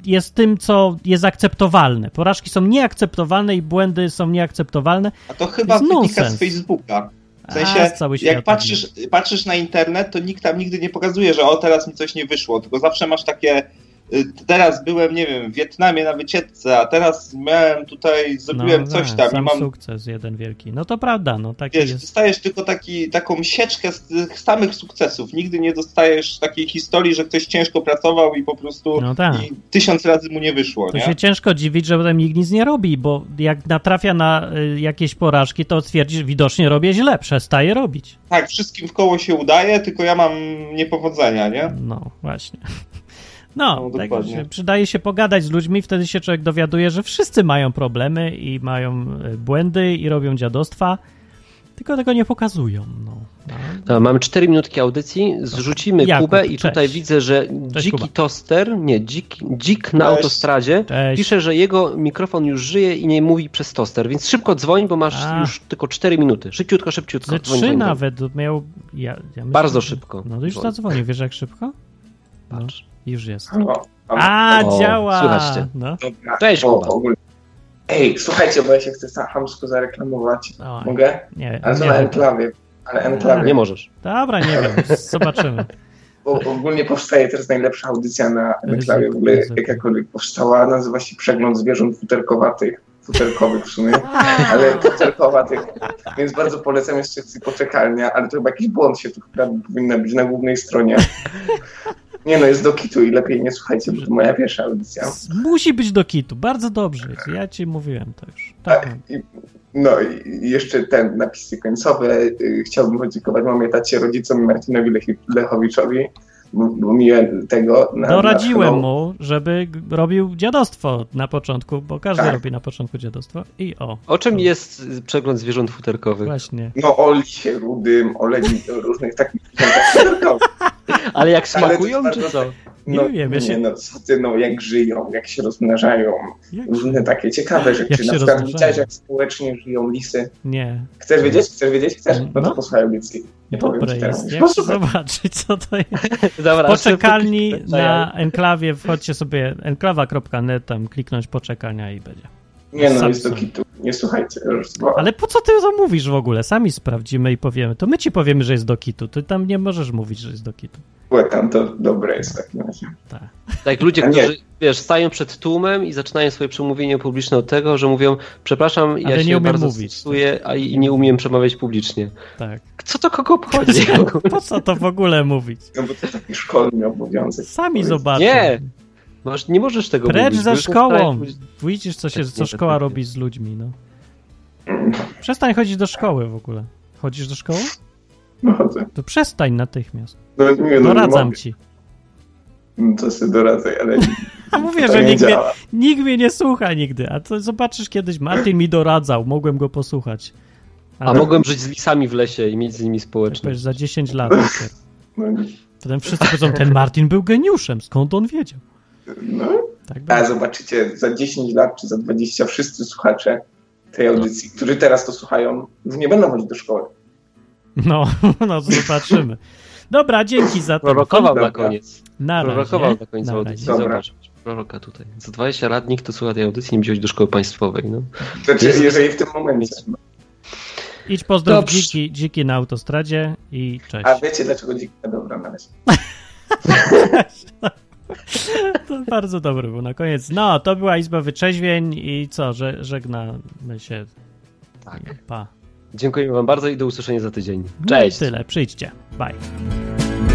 jest tym, co jest akceptowalne. Porażki są nieakceptowalne i błędy są nieakceptowalne. A to chyba wynika nonsens. z Facebooka. W A, sensie, świat jak patrzysz, patrzysz na internet, to nikt tam nigdy nie pokazuje, że o, teraz mi coś nie wyszło, tylko zawsze masz takie teraz byłem, nie wiem, w Wietnamie na wycieczce, a teraz miałem tutaj, zrobiłem no, coś tak, tam i sam mam sukces jeden wielki. No to prawda, no taki Wiesz, jest. dostajesz tylko taki, taką sieczkę z tych samych sukcesów. Nigdy nie dostajesz takiej historii, że ktoś ciężko pracował i po prostu No tak. i tysiąc razy mu nie wyszło. To nie? się ciężko dziwić, że potem nikt nic nie robi, bo jak natrafia na y, jakieś porażki, to twierdzi, że widocznie robię źle, przestaje robić. Tak, wszystkim w koło się udaje, tylko ja mam niepowodzenia, nie? No, właśnie. No, No, tak, przydaje się pogadać z ludźmi, wtedy się człowiek dowiaduje, że wszyscy mają problemy i mają y, błędy i robią dziadostwa, tylko tego nie pokazują. No. No. No, mamy 4 minutki audycji, zrzucimy Jakub, Kubę i cześć. tutaj widzę, że Cześć, dziki Kuba. toster, nie, dzik, dzik na Cześć. autostradzie Cześć. pisze, że jego mikrofon już żyje i nie mówi przez toster, więc szybko dzwoń, bo masz A. już tylko 4 minuty. Szybciutko, szybciutko. Ze Dzwoń, trzy dzwoń, dzwoń. nawet miał. Ja, ja myślę, Bardzo że- szybko. No to już Dzwoń. zadzwonił, wiesz jak szybko? No, Patrz. Już jest. O, A, O, działa! słychać No. dobra. Cześć, O. Ej, słuchajcie, bo ja się chcę za chamsko zareklamować. Oj, Mogę? nie, Ale nie, na enklawie. Ale enklawie. Nie możesz. Dobra, nie wiem, zobaczymy. Bo ogólnie powstaje teraz najlepsza audycja na enklawie, w ogóle jakakolwiek powstała. Nazywa się Przegląd Zwierząt Futerkowatych. Futerkowych w sumie, ale futerkowatych. Więc bardzo polecam jeszcze poczekalnia, ale to chyba jakiś błąd się tu chyba powinna być na głównej stronie. Nie no, jest do kitu i lepiej nie słuchajcie, bo to moja pierwsza audycja. Musi być do kitu, bardzo dobrze jest. Ja ci mówiłem to już. Tak. I, no i jeszcze ten napisy końcowe. Y, Chciałbym podziękować mamie, tacie, rodzicom Marcinowi Lechowiczowi bo, mi tego... Na, Doradziłem na mu, żeby robił dziadostwo na początku, bo każdy Tak. robi na początku dziadostwo. I o, O czym jest y, przegląd zwierząt futerkowych? właśnie. No o lisie rudym, o leni, o różnych takich futerkowych. Ale jak Ale to smakują, jest czy co? Nie No, wiem, ja się- nie, no co ty, no jak żyją, jak się rozmnażają, Jak- różne takie ciekawe Jak rzeczy. się Na przykład widziałeś, jak społecznie żyją lisy. Nie. Chcesz wiedzieć? Chcesz wiedzieć? Chcesz? No No. to posłuchaj audycji. Nie powiem Dobre ci teraz. Jak zobaczyć, co to jest. Dobra, Poczekalni na enklawie, wchodźcie sobie enklawa.net, tam kliknąć poczekania i będzie. Nie no, jest to kitu. Nie słuchajcie. bo- Ale po co ty to mówisz w ogóle? Sami sprawdzimy i powiemy. To my ci powiemy, że jest do kitu. Ty tam nie możesz mówić, że jest do kitu. tam to dobre jest w takim razie. Tak. Tak, ludzie, którzy, wiesz, stają przed tłumem i zaczynają swoje przemówienie publiczne od tego, że mówią, przepraszam, ja Ale nie się umiem bardzo mówić. stresuję, a i nie umiem przemawiać publicznie. Tak. Co to kogo obchodzi? Po co to w ogóle mówić? No bo to taki szkolny obowiązek. Sami zobaczą. Nie! Masz, nie możesz tego Precz mówić. już szkołą. Widzisz, co, się, Tak, co szkoła tak, robi z ludźmi, no. Przestań chodzić do szkoły w ogóle. Chodzisz do szkoły? No chodzę. To przestań natychmiast. No, nie, no, Doradzam ci. No to sobie doradzaj, ale A mówię, to że nikt mnie, nikt mnie nie słucha nigdy. A to zobaczysz kiedyś, Martin mi doradzał, mogłem go posłuchać. A mogłem żyć z lisami w lesie i mieć z nimi społeczność. Za 10 lat. No. Potem wszyscy powiedzą, ten Martin był geniuszem, skąd on wiedział? No. Tak A zobaczycie, za 10 lat czy za 20 wszyscy słuchacze tej audycji, którzy teraz to słuchają, już nie będą chodzić do szkoły. No, no zobaczymy. Dobra, dzięki za to. Prorokował na koniec. Na Prorokował na końcu Na audycji. Dobra. Zobacz, proroka tutaj. Za 20 lat nikt, kto słucha tej audycji, nie będzie chodzić do szkoły państwowej. No. Znaczy, Jest- jeżeli w tym momencie. Idź pozdrow Dobrze. dziki, dziki na autostradzie i cześć. A wiecie dlaczego dzika dobra na razie? To bardzo dobry był na koniec. No, to była Izba Wyczeźwień i co, że żegnamy się. Tak. Pa. Dziękujemy wam bardzo i do usłyszenia za tydzień. No Cześć! tyle, przyjdźcie. Bye.